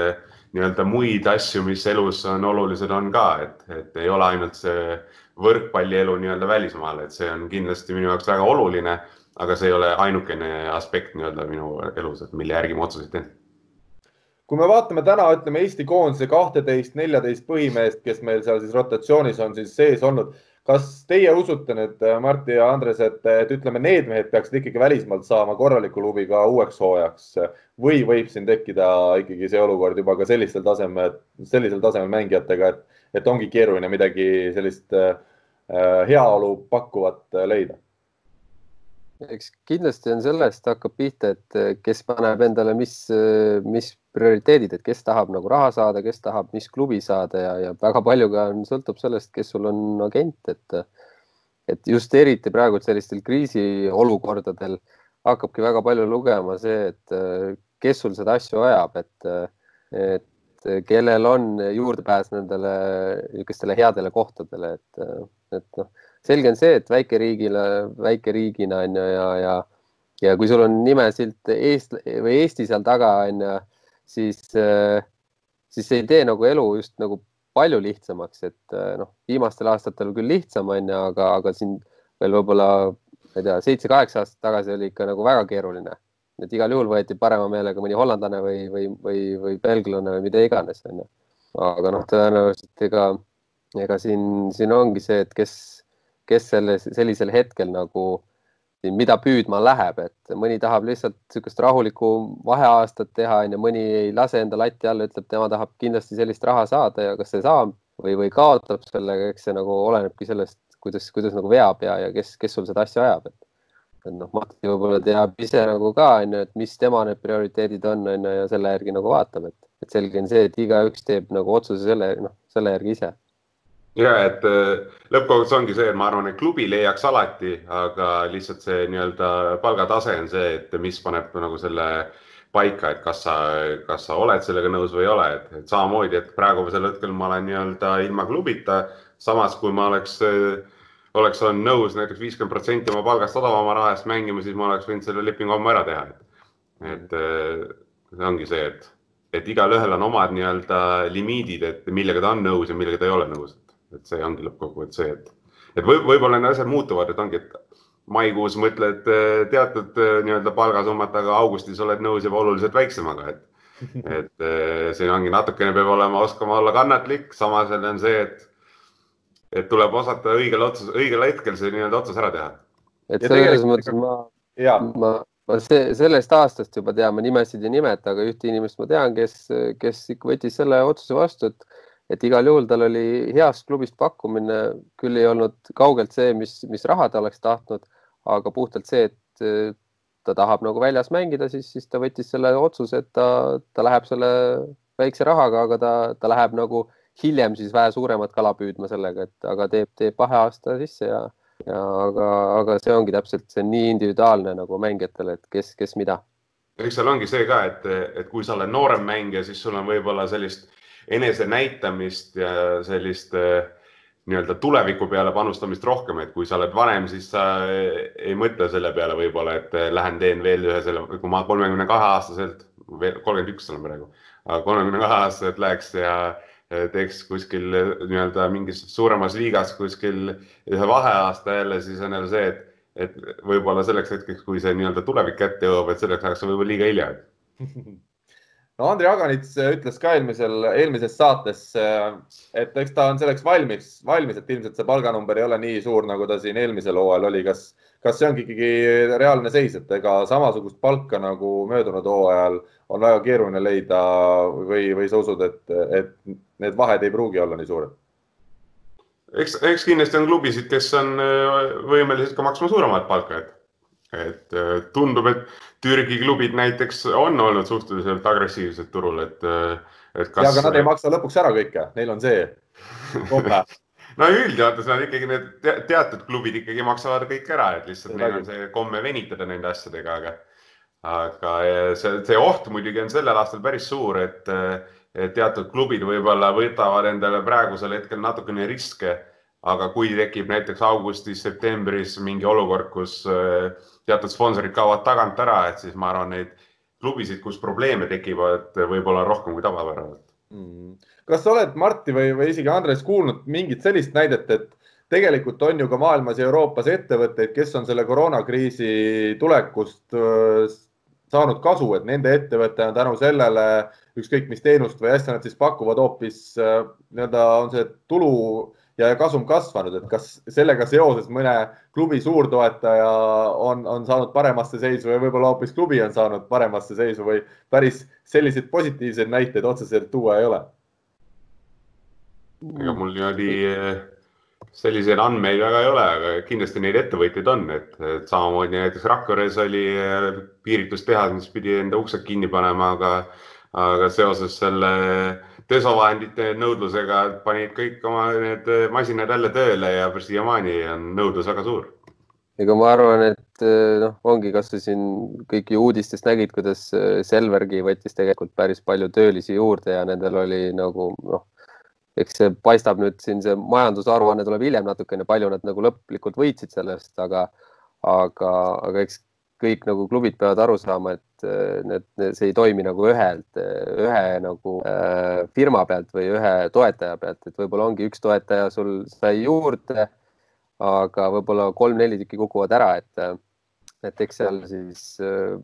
nii-öelda muid asju, mis elus on olulised, on ka, et, et ei ole ainult see võrkpallielu nii-öelda välismaal, et see on kindlasti minu jaoks väga oluline, aga see ei ole ainukene aspekt nii-öelda minu elus, et mille järgi ma otsuseid teen. kui me vaatame täna, ütleme Eesti koondise kahteteist, neljateist põhimeest, kes meil seal siis rotatsioonis on siis sees olnud, kas teie usute nüüd, Martti ja Andres, et, et ütleme, need mehed peaksid ikkagi välismaalt saama korraliku klubiga uueks hooajaks või võib siin tekkida ikkagi see olukord juba ka sellistel tasemel, sellisel tasemel mängijatega, et et ongi keeruline midagi sellist äh, heaolu pakkuvat äh, leida. Eks kindlasti on sellest hakkab pihta, et äh, kes paneb endale, mis, mis prioriteedid, et kes tahab nagu raha saada, kes tahab, mis klubi saada ja, ja väga palju ka on, sõltub sellest, kes sul on agent, et et just eriti praegu sellistel kriisiolukordadel hakkabki väga palju lugema see, et kes sul seda asju ajab, et et kellel on juurdepääs nendele niisugustele headele kohtadele, et, et noh, selge on see, et väikeriigile, väikeriigina on ju ja, ja, ja kui sul on nimesilt Eest või Eesti seal taga on ju, siis, siis see ei tee nagu elu just nagu palju lihtsamaks, et noh, viimastel aastatel küll lihtsam on ju, aga, aga siin veel võib-olla, ma ei tea, seitse-kaheksa aastat tagasi oli ikka nagu väga keeruline et igal juhul võeti parema meelega mõni hollandlane või, või, või, või belglane või mida iganes, onju. aga noh, tõenäoliselt ega, ega siin, siin ongi see, et kes, kes selle, sellisel hetkel nagu, mida püüdma läheb, et mõni tahab lihtsalt niisugust rahulikku vaheaastat teha, onju, mõni ei lase enda lati alla, ütleb, tema tahab kindlasti sellist raha saada ja kas see saab või, või kaotab sellega, eks see nagu olenebki sellest, kuidas, kuidas nagu veab ja, ja kes, kes sul seda asja ajab, et et noh, Mati võib-olla teab ise nagu ka onju, et mis tema need prioriteedid on onju ja selle järgi nagu vaatab, et, et selge on see, et igaüks teeb nagu otsuse selle, noh, selle järgi ise. ja et äh, lõppkokkuvõttes ongi see, et ma arvan, et klubi leiaks alati, aga lihtsalt see nii-öelda palgatase on see, et mis paneb nagu selle paika, et kas sa, kas sa oled sellega nõus või ei ole, et, samamoodi, et praegusel hetkel ma olen nii-öelda ilma klubita, samas kui ma oleks äh, oleks olnud nõus näiteks viiskümmend protsenti oma palgast odavama raha eest mängima, siis ma oleks võinud selle lepingu ammu ära teha. et see ongi see, et, et igalühel on omad nii-öelda limiidid, et millega ta on nõus ja millega ta ei ole nõus. et see ongi lõppkokkuvõttes see, et, et võib, võib-olla need asjad muutuvad, et ongi, et maikuus mõtled äh, teatud äh, nii-öelda palgasummat, aga augustis oled nõus juba oluliselt väiksemaga, et et siin ongi natukene peab olema, oskama olla kannatlik, samas on see, et et tuleb osata õigel otsus, õigel hetkel see nii-öelda otsus ära teha. et selles mõttes ma, ma, ma see, sellest aastast juba tean, ma nimesid ei nimeta, aga ühte inimest ma tean, kes, kes ikka võttis selle otsuse vastu, et et igal juhul tal oli heast klubist pakkumine, küll ei olnud kaugelt see, mis, mis raha ta oleks tahtnud, aga puhtalt see, et ta tahab nagu väljas mängida, siis, siis ta võttis selle otsuse, et ta, ta läheb selle väikse rahaga, aga ta, ta läheb nagu hiljem siis vähe suuremat kala püüdma sellega, et aga teeb, teeb vaheaasta sisse ja, ja aga, aga see ongi täpselt, see on nii individuaalne nagu mängijatele, et kes, kes mida. eks seal ongi see ka, et, et kui sa oled noorem mängija, siis sul on võib-olla sellist enesenäitamist ja sellist äh, nii-öelda tuleviku peale panustamist rohkem, et kui sa oled vanem, siis sa ei mõtle selle peale võib-olla, et lähen teen veel ühe selle, kui ma kolmekümne kahe aastaselt, kolmkümmend üks olen praegu, kolmekümne kahe aastaselt läheks ja teeks kuskil nii-öelda mingis suuremas liigas kuskil ühe vaheaasta jälle, siis on jälle see, et, et võib-olla selleks hetkeks, kui see nii-öelda tulevik kätte jõuab, et selleks ajaks on võib-olla liiga hilja no Andrei Aganits ütles ka eelmisel, eelmises saates, et eks ta on selleks valmis, valmis, et ilmselt see palganumber ei ole nii suur, nagu ta siin eelmisel hooajal oli. kas, kas see ongi ikkagi reaalne seis, et ega samasugust palka nagu möödunud hooajal on väga keeruline leida või, või sa usud, et, et need vahed ei pruugi olla nii suured? eks, eks kindlasti on klubisid, kes on võimelised ka maksma suuremat palka, et et äh, tundub, et Türgi klubid näiteks on olnud suhteliselt agressiivsed turul, et, äh, et kas. ja, aga nad ei maksa lõpuks ära kõike, neil on see no üldjoontes nad ikkagi need teatud klubid ikkagi maksavad kõik ära, et lihtsalt neil on see komme venitada nende asjadega, aga, aga see, see oht muidugi on sellel aastal päris suur, et, teatud klubid võib-olla võtavad endale praegusel hetkel natukene riske. aga kui tekib näiteks augustis-septembris mingi olukord, kus äh, teatud sponsorid kaovad tagant ära, et siis ma arvan, neid klubisid, kus probleeme tekivad, võib-olla rohkem kui tavapäraselt mm.. kas sa oled, Martti või, või isegi Andres, kuulnud mingit sellist näidet, et tegelikult on ju ka maailmas ja Euroopas ettevõtteid, kes on selle koroonakriisi tulekust saanud kasu, et nende ettevõte on tänu sellele ükskõik mis teenust või asja nad siis pakuvad, hoopis nii-öelda on see tulu ja kasum kasvanud, et kas sellega seoses mõne klubi suurtoetaja on, on saanud paremasse seisu või võib-olla hoopis klubi on saanud paremasse seisu või päris selliseid positiivseid näiteid otseselt tuua ei ole? ega mul niimoodi eh, selliseid andmeid väga ei ole, aga kindlasti neid ettevõtjaid on, et, et samamoodi näiteks Rakveres oli eh, piiritustehas, mis pidi enda uksed kinni panema, aga, aga seoses selle äh, desovahendite nõudlusega panid kõik oma need masinad jälle tööle ja siiamaani on nõudlus väga suur. ega ma arvan, et eh, noh, ongi kasvõi siin kõik ju uudistest nägid, kuidas Selvergi võttis tegelikult päris palju töölisi juurde ja nendel oli nagu noh, eks see paistab nüüd siin see majandusaruanne tuleb hiljem natukene, palju nad nagu lõplikult võitsid sellest, aga, aga, aga eks kõik nagu klubid peavad aru saama, et äh, need, see ei toimi nagu ühelt, ühe nagu äh, firma pealt või ühe toetaja pealt, et võib-olla ongi üks toetaja sul sai juurde, aga võib-olla kolm-neli tükki kukuvad ära, et, et eks seal siis äh,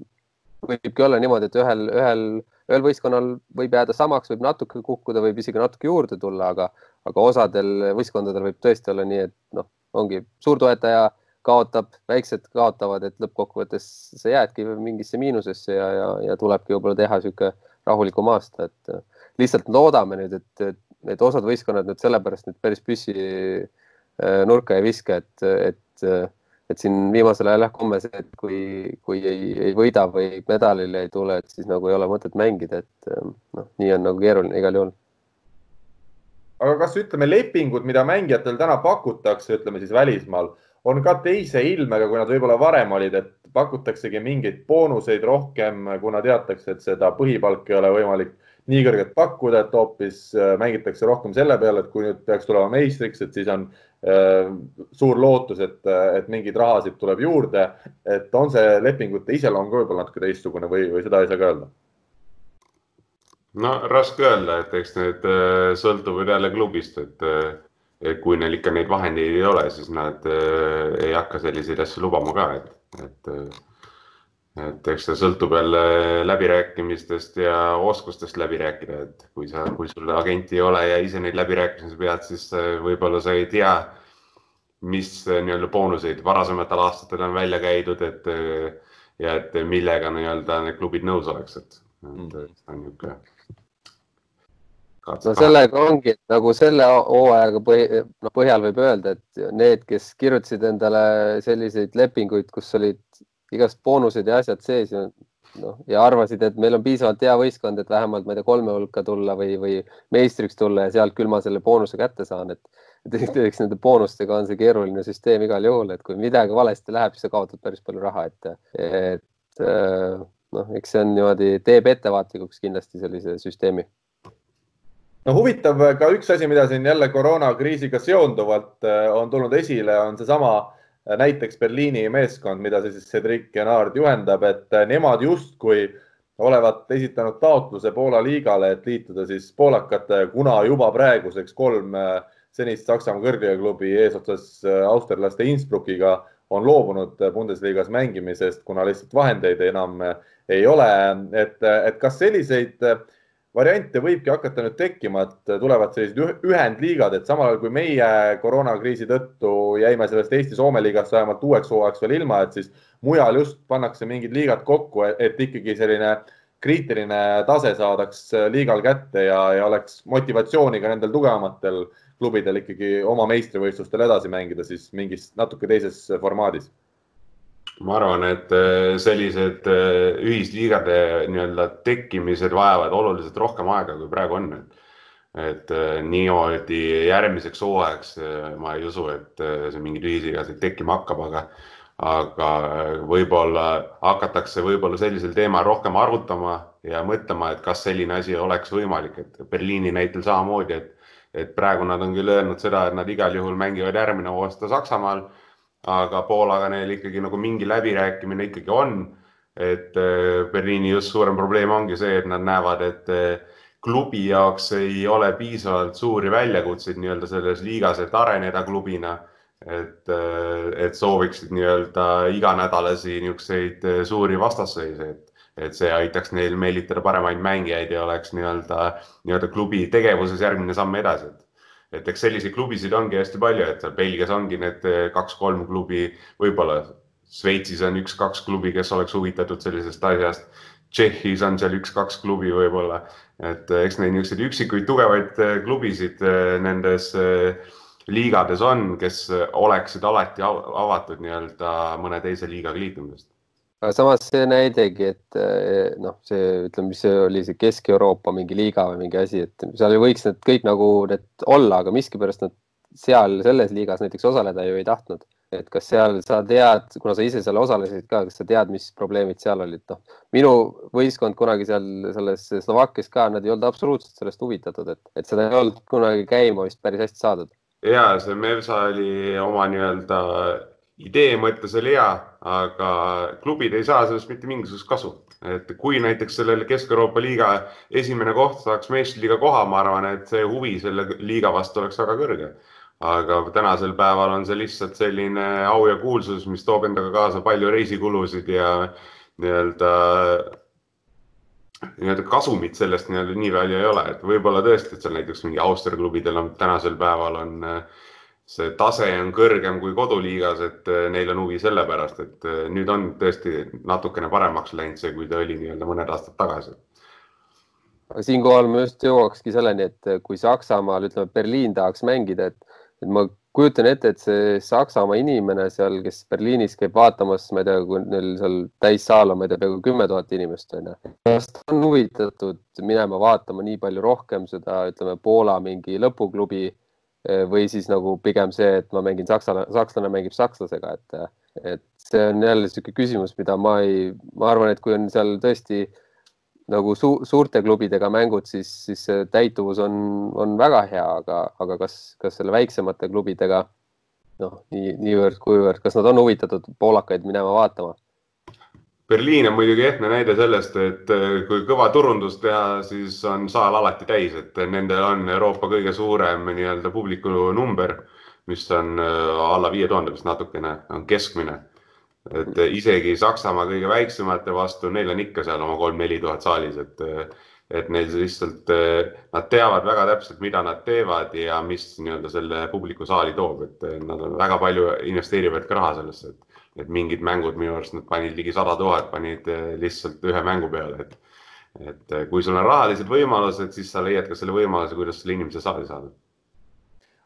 võibki olla niimoodi, et ühel, ühel, ühel võistkonnal võib jääda samaks, võib natuke kukkuda, võib isegi natuke juurde tulla, aga, aga osadel võistkondadel võib tõesti olla nii, et noh, ongi suurtoetaja kaotab, väiksed kaotavad, et lõppkokkuvõttes sa jäädki mingisse miinusesse ja, ja, ja tulebki võib-olla teha niisugune rahulikum aasta, et lihtsalt loodame nüüd, et, et, et osad võistkonnad nüüd sellepärast nüüd päris püssi äh, nurka ei viska, et, et, et siin viimasel ajal jah, komme see, et kui, kui ei, ei võida või medalile ei tule, et siis nagu ei ole mõtet mängida, et äh, noh, nii on nagu keeruline igal juhul. Aga kas ütleme, lepingud, mida mängijatel täna pakutakse, ütleme siis välismaal on ka teise ilmega, kui nad võib-olla varem olid, et pakutaksegi mingeid boonuseid rohkem, kuna teatakse, et seda põhipalka ei ole võimalik nii kõrget pakkuda, et hoopis äh, mängitakse rohkem selle peale, et kui nüüd peaks tulema meistriks, et siis on äh, suur lootus, et, äh, et mingeid rahasid tuleb juurde. et on see lepingute iseloom ka võib-olla natuke teistsugune või, või seda ei saa ka öelda? no raske öelda, et eks need äh, sõltuvad jälle klubist, et kui neil ikka neid vahendeid ei ole, siis nad äh, ei hakka selliseid asju lubama ka, et, et, äh, et eks see sõltub jälle läbirääkimistest ja oskustest läbi rääkida, et kui sa, kui sul agenti ei ole ja ise neid läbirääkimisi pead, siis äh, võib-olla sa ei tea, mis nii-öelda boonuseid varasematel aastatel on välja käidud, et ja et millega nii-öelda need klubid nõus oleks, et, et see on niisugune no sellega ongi, et nagu selle hooajaga põhi, no põhjal võib öelda, et need, kes kirjutasid endale selliseid lepinguid, kus olid igast boonused ja asjad sees ja noh, ja arvasid, et meil on piisavalt hea võistkond, et vähemalt, ma ei tea, kolme hulka tulla või, või meistriks tulla ja sealt küll ma selle boonuse kätte saan, et et eks nende boonustega on see keeruline süsteem igal juhul, et kui midagi valesti läheb, siis sa kaotad päris palju raha, et, et noh, eks see on niimoodi, teeb ettevaatlikuks kindlasti sellise süsteemi. No huvitav ka üks asi, mida siin jälle koroonakriisiga seonduvalt on tulnud esile, on seesama näiteks Berliini meeskond, mida siis Cedric Genard juhendab, et nemad justkui olevat esitanud taotluse Poola liigale, et liituda siis poolakatega, kuna juba praeguseks kolm senist Saksamaa kõrgliigaklubi eesotsas austerlaste Innsbruckiga on loobunud Bundesliga-s mängimisest, kuna lihtsalt vahendeid enam ei ole. et, et kas selliseid variante võibki hakata nüüd tekkima, et tulevad sellised ühendliigad, et samal ajal kui meie koroonakriisi tõttu jäime sellest Eesti-Soome liigast vähemalt uueks hooajaks veel ilma, et siis mujal just pannakse mingid liigad kokku, et ikkagi selline kriitiline tase saadaks liigal kätte ja, ja oleks motivatsiooni ka nendel tugevamatel klubidel ikkagi oma meistrivõistlustel edasi mängida siis mingis natuke teises formaadis ma arvan, et äh, sellised äh, ühisliigade nii-öelda tekkimised vajavad oluliselt rohkem aega, kui praegu on. et äh, niimoodi järgmiseks hooajaks ma ei usu, et see mingeid ühisliigasid tekkima hakkab, aga, aga võib-olla hakatakse võib-olla sellisel teemal rohkem arutama ja mõtlema, et kas selline asi oleks võimalik, et Berliini näitel samamoodi, et, et praegu nad on küll öelnud seda, et nad igal juhul mängivad järgmine aasta Saksamaal aga Poolaga neil ikkagi nagu mingi läbirääkimine ikkagi on. et äh, Berliini just suurem probleem ongi see, et nad näevad, et äh, klubi jaoks ei ole piisavalt suuri väljakutseid nii-öelda selles liigas, et areneda klubina. et, äh, et sooviksid nii-öelda iganädalasi niisuguseid suuri vastasseise, et, et see aitaks neil meelitada paremaid mängijaid ja oleks nii-öelda, nii-öelda klubi tegevuses järgmine samm edasi et eks selliseid klubisid ongi hästi palju, et Belgias ongi need eh, kaks-kolm klubi, võib-olla Šveitsis on üks-kaks klubi, kes oleks huvitatud sellisest asjast. Tšehhis on seal üks-kaks klubi võib-olla, et eh, eks neid niisuguseid üksikuid tugevaid eh, klubisid nendes liigades on, kes oleksid alati avatud nii-öelda mõne teise liigaga liitumisest aga samas see näidegi, et eh, noh, see ütleme, mis see oli, see Kesk-Euroopa mingi liiga või mingi asi, et seal ju võiks need kõik nagu need olla, aga miskipärast nad seal selles liigas näiteks osaleda ju ei tahtnud. et kas seal sa tead, kuna sa ise seal osalesid ka, kas sa tead, mis probleemid seal olid, noh, minu võistkond kunagi seal selles Slovakkias ka, nad ei olnud absoluutselt sellest huvitatud, et, et seda ei olnud kunagi käima vist päris hästi saadud. ja see Mersa oli oma nii-öelda idee mõttes oli hea, aga klubid ei saa sellest mitte mingisugust kasu. et kui näiteks sellel Kesk-Euroopa liiga esimene koht saaks meistriliiga koha, ma arvan, et see huvi selle liiga vastu oleks väga kõrge. aga tänasel päeval on see lihtsalt selline au ja kuulsus, mis toob endaga kaasa palju reisikulusid ja nii-öelda nii-öelda kasumit sellest nii-öelda nii palju ei ole, et võib-olla tõesti, et seal näiteks mingi Austria klubidel on tänasel päeval on äh, see tase on kõrgem kui koduliigas, et eh, neil on huvi sellepärast, et eh, nüüd on tõesti natukene paremaks läinud see, kui ta oli nii-öelda mõned aastad tagasi. aga siinkohal ma just jõuakski selleni, et eh, kui Saksamaal, ütleme, Berliin tahaks mängida, et, et ma kujutan ette, et see Saksamaa inimene seal, kes Berliinis käib vaatamas, ma ei tea, kui neil seal täissaal on, ma ei tea, peaaegu kümme tuhat inimest on ju. kas ta on huvitatud minema vaatama nii palju rohkem seda, ütleme, Poola mingi lõpuklubi või siis nagu pigem see, et ma mängin sakslane, sakslane mängib sakslasega, et, et see on jälle niisugune küsimus, mida ma ei, ma arvan, et kui on seal tõesti nagu su suurte klubidega mängud, siis, siis see täituvus on, on väga hea, aga, aga kas, kas selle väiksemate klubidega noh, nii, niivõrd-kuivõrd, kas nad on huvitatud poolakaid minema vaatama? Berliin on muidugi ehtne näide sellest, et äh, kui kõva turundust teha, siis on saal alati täis, et nendel on Euroopa kõige suurem nii-öelda publiku number, mis on äh, alla viie tuhande vist natukene, on keskmine. et isegi Saksamaa kõige väiksemate vastu, neil on ikka seal oma kolm-neli tuhat saalis, et, et neil lihtsalt, nad teavad väga täpselt, mida nad teevad ja mis nii-öelda selle publiku saali toob, et nad on väga palju investeerivad ka raha sellesse, et et mingid mängud minu arust nad panid ligi sada tuhat, panid eh, lihtsalt ühe mängu peale, et et eh, kui sul on rahalised võimalused, siis sa leiad ka selle võimaluse, kuidas selle inimese saali saada.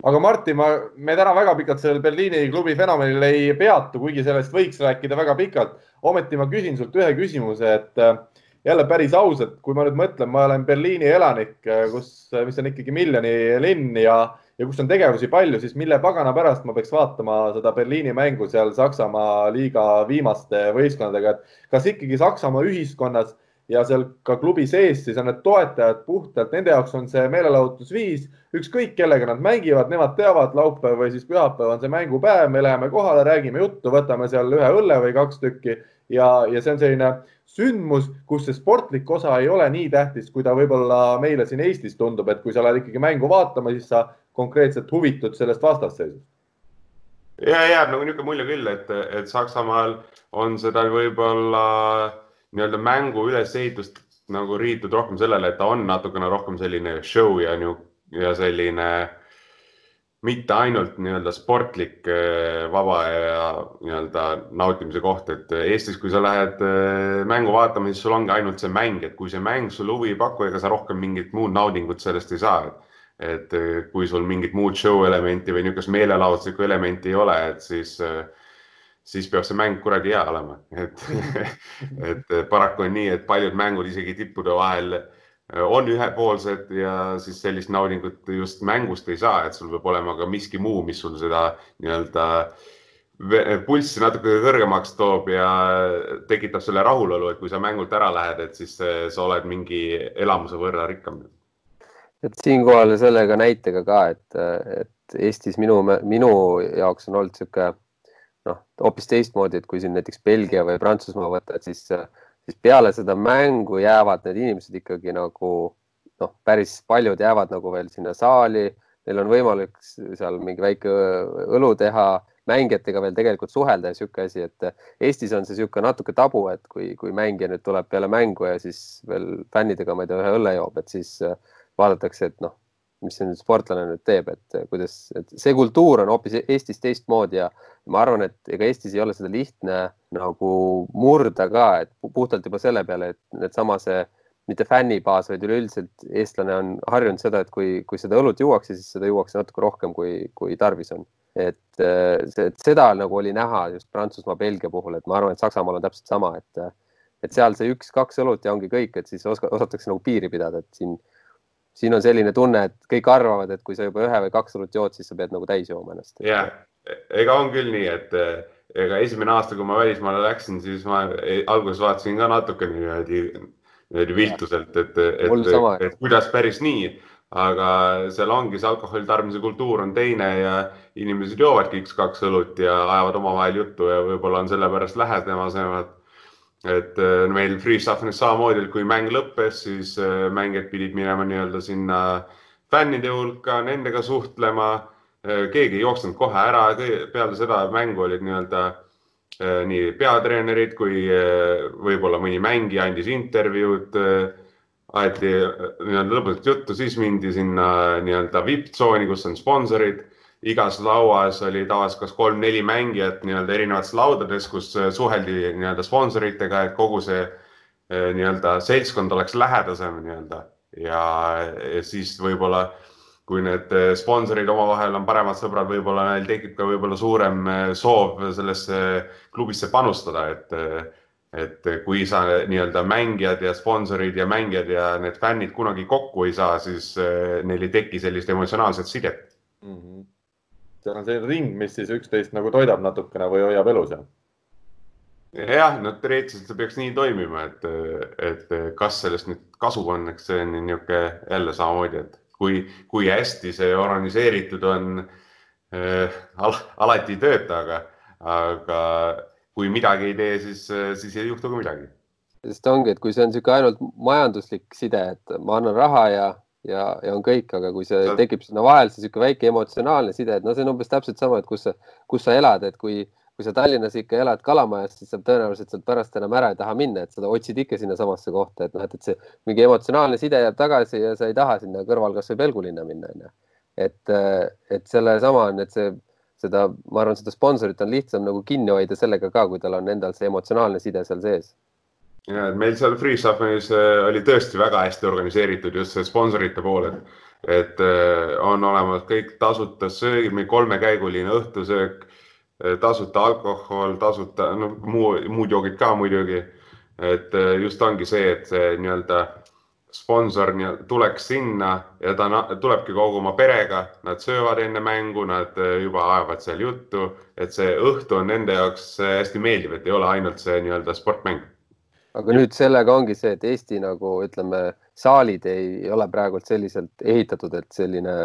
aga Martin, ma, me täna väga pikalt sellel Berliini klubi fenomenil ei peatu, kuigi sellest võiks rääkida väga pikalt. ometi ma küsin sult ühe küsimuse, et eh, jälle päris ausalt, kui ma nüüd mõtlen, ma olen Berliini elanik, kus, mis on ikkagi miljoni linn ja ja kus on tegevusi palju, siis mille pagana pärast ma peaks vaatama seda Berliini mängu seal Saksamaa liiga viimaste võistkondadega, et kas ikkagi Saksamaa ühiskonnas ja seal ka klubi sees, siis on need toetajad puhtalt, nende jaoks on see meelelahutusviis, ükskõik kellega nad mängivad, nemad teavad, laupäev või siis pühapäev on see mängupäev, me läheme kohale, räägime juttu, võtame seal ühe õlle või kaks tükki ja, ja see on selline sündmus, kus see sportlik osa ei ole nii tähtis, kui ta võib-olla meile siin Eestis tundub, et kui sa lähed ikkagi mängu vaatama, siis sa konkreetselt huvitud sellest vastasseisust. ja jääb nagu niisugune mulje küll, et, et Saksamaal on seda võib-olla nii-öelda mängu ülesehitust nagu riitud rohkem sellele, et ta on natukene rohkem selline show ja, ja selline mitte ainult nii-öelda sportlik eh, vaba ja nii-öelda nautimise koht, et Eestis, kui sa lähed eh, mängu vaatama, siis sul ongi ainult see mäng, et kui see mäng sulle huvi ei paku, ega sa rohkem mingit muud naudingut sellest ei saa. Et eh, kui sul mingit muud show elementi või niisugust meelelahutuslikku elementi ei ole, et siis äh, siis peab see mäng kuradi hea olema, et et paraku on nii, et paljud mängud isegi tippude vahel äh, on ühepoolsed ja siis sellist naudingut just mängust ei saa, et sul peab olema ka miski muu, mis sul seda nii-öelda pulssi natuke kõrgemaks toob ja tekitab selle rahulolu, et kui sa mängult ära lähed, et siis äh, sa oled mingi elamuse võrra rikkam. Et siinkohal sellega näitega ka, et, et Eestis minu, minu jaoks on olnud niisugune noh, hoopis teistmoodi, et kui siin näiteks Belgia või Prantsusmaa võtta, et siis, siis peale seda mängu jäävad need inimesed ikkagi nagu noh, päris paljud jäävad nagu veel sinna saali, neil on võimalik seal mingi väike õlu teha, mängijatega veel tegelikult suhelda ja niisugune asi, et Eestis on see niisugune natuke tabu, et kui, kui mängija nüüd tuleb peale mängu ja siis veel fännidega, ma ei tea, ühe õlle joob, et siis vaadatakse, et noh, mis see nüüd sportlane nüüd teeb, et kuidas, et see kultuur on hoopis Eestis teistmoodi ja ma arvan, et ega Eestis ei ole seda lihtne nagu murda ka, et puhtalt juba selle peale, et needsama see mitte fännibaas, vaid üleüldiselt eestlane on harjunud seda, et kui, kui seda õlut juuakse, siis seda juuakse natuke rohkem, kui, kui tarvis on. et, et seda nagu oli näha just Prantsusmaa, Belgia puhul, et ma arvan, et Saksamaal on täpselt sama, et, et seal see üks-kaks õlut ja ongi kõik, et siis oska, osatakse nagu piiri pidada, et siin siin on selline tunne, et kõik arvavad, et kui sa juba ühe või kaks õlut jood, siis sa pead nagu täis jooma ennast. jah, ega on küll nii, et ega esimene aasta, kui ma välismaale läksin, siis ma alguses vaatasin ka natuke niimoodi, niimoodi viltuselt, et, et, et, et kuidas päris nii, aga seal ongi see alkoholi tarbimise kultuur on teine ja inimesed joovadki üks-kaks õlut ja ajavad omavahel juttu ja võib-olla on sellepärast lähedasemad et äh, meil Freestaffonis samamoodi, et kui mäng lõppes, siis äh, mängijad pidid minema nii-öelda sinna fännide hulka, nendega suhtlema. Äh, keegi ei jooksnud kohe ära, peale seda mängu olid nii-öelda nii peatreenerid kui võib-olla mõni mängija andis intervjuud. aeti nii-öelda lõbusat juttu, siis mindi sinna nii-öelda vipp-tsooni, kus on sponsorid igas lauas oli tavaliselt kas kolm-neli mängijat nii-öelda erinevates laudades, kus äh, suheldi nii-öelda sponsoritega, et kogu see äh, nii-öelda seltskond oleks lähedasem nii-öelda ja, ja siis võib-olla kui need äh, sponsorid omavahel on paremad sõbrad, võib-olla neil tekib ka võib-olla suurem soov sellesse klubisse panustada, et et kui sa nii-öelda mängijad ja sponsorid ja mängijad ja need fännid kunagi kokku ei saa, siis neil ei teki sellist emotsionaalset sidet mm. -hmm seal on selline ring, mis siis üksteist nagu toidab natukene või hoiab elus. jah, no teoreetiliselt see peaks nii toimima, et, et kas sellest nüüd kasu on, eks see on niisugune jälle samamoodi, et kui, kui hästi see organiseeritud on äh,, al, alati ei tööta, aga, aga kui midagi ei tee, siis, siis ei juhtu ka midagi. sest ongi, et kui see on niisugune ainult majanduslik side, et ma annan raha ja ja, ja on kõik, aga kui see ja. tekib sinna vahel, see niisugune väike emotsionaalne side, et no see on umbes täpselt sama, et kus sa, kus sa elad, et kui, kui sa Tallinnas ikka elad Kalamajas, siis sa tõenäoliselt sealt pärast enam ära ei taha minna, et sa otsid ikka sinnasamasse kohta, et noh, et, et see mingi emotsionaalne side jääb tagasi ja sa ei taha sinna kõrval kasvõi Pelgulinna minna, onju. et, et sellesama on, et see, seda, ma arvan, seda sponsorit on lihtsam nagu kinni hoida sellega ka, kui tal on endal see emotsionaalne side seal sees ja, et meil seal Freestaffonis äh, oli tõesti väga hästi organiseeritud just see sponsorite pool, et, et äh, on olemas kõik tasuta söögid, meil kolmekäiguline õhtusöök, äh, tasuta alkohol, tasuta, no muu, muud joogid ka muidugi. et just ongi see, et see nii-öelda sponsor nii tuleks sinna ja ta tulebki kogu oma perega, nad söövad enne mängu, nad juba ajavad seal juttu, et see õhtu on nende jaoks hästi meeldiv, et ei ole ainult see nii-öelda sportmäng aga nüüd sellega ongi see, et Eesti nagu ütleme, saalid ei ole praegult selliselt ehitatud, et selline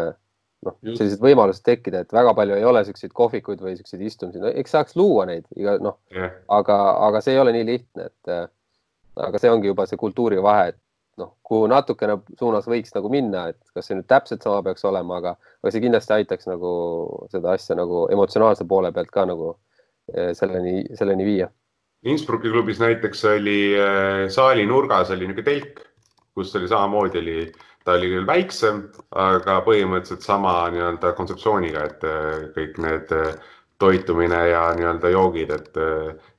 noh, sellised võimalused tekkida, et väga palju ei ole siukseid kohvikuid või siukseid istumisi, no eks saaks luua neid iga noh yeah., aga, aga see ei ole nii lihtne, et äh, aga see ongi juba see kultuuri vahe, et noh, kuhu natukene suunas võiks nagu minna, et kas see nüüd täpselt sama peaks olema, aga, aga see kindlasti aitaks nagu seda asja nagu emotsionaalse poole pealt ka nagu äh, selleni, selleni viia Innsbrucki klubis näiteks oli äh, saali nurgas oli niisugune telk, kus oli samamoodi oli, ta oli küll väiksem, aga põhimõtteliselt sama nii-öelda kontseptsiooniga, et äh, kõik need äh, toitumine ja nii-öelda joogid, et,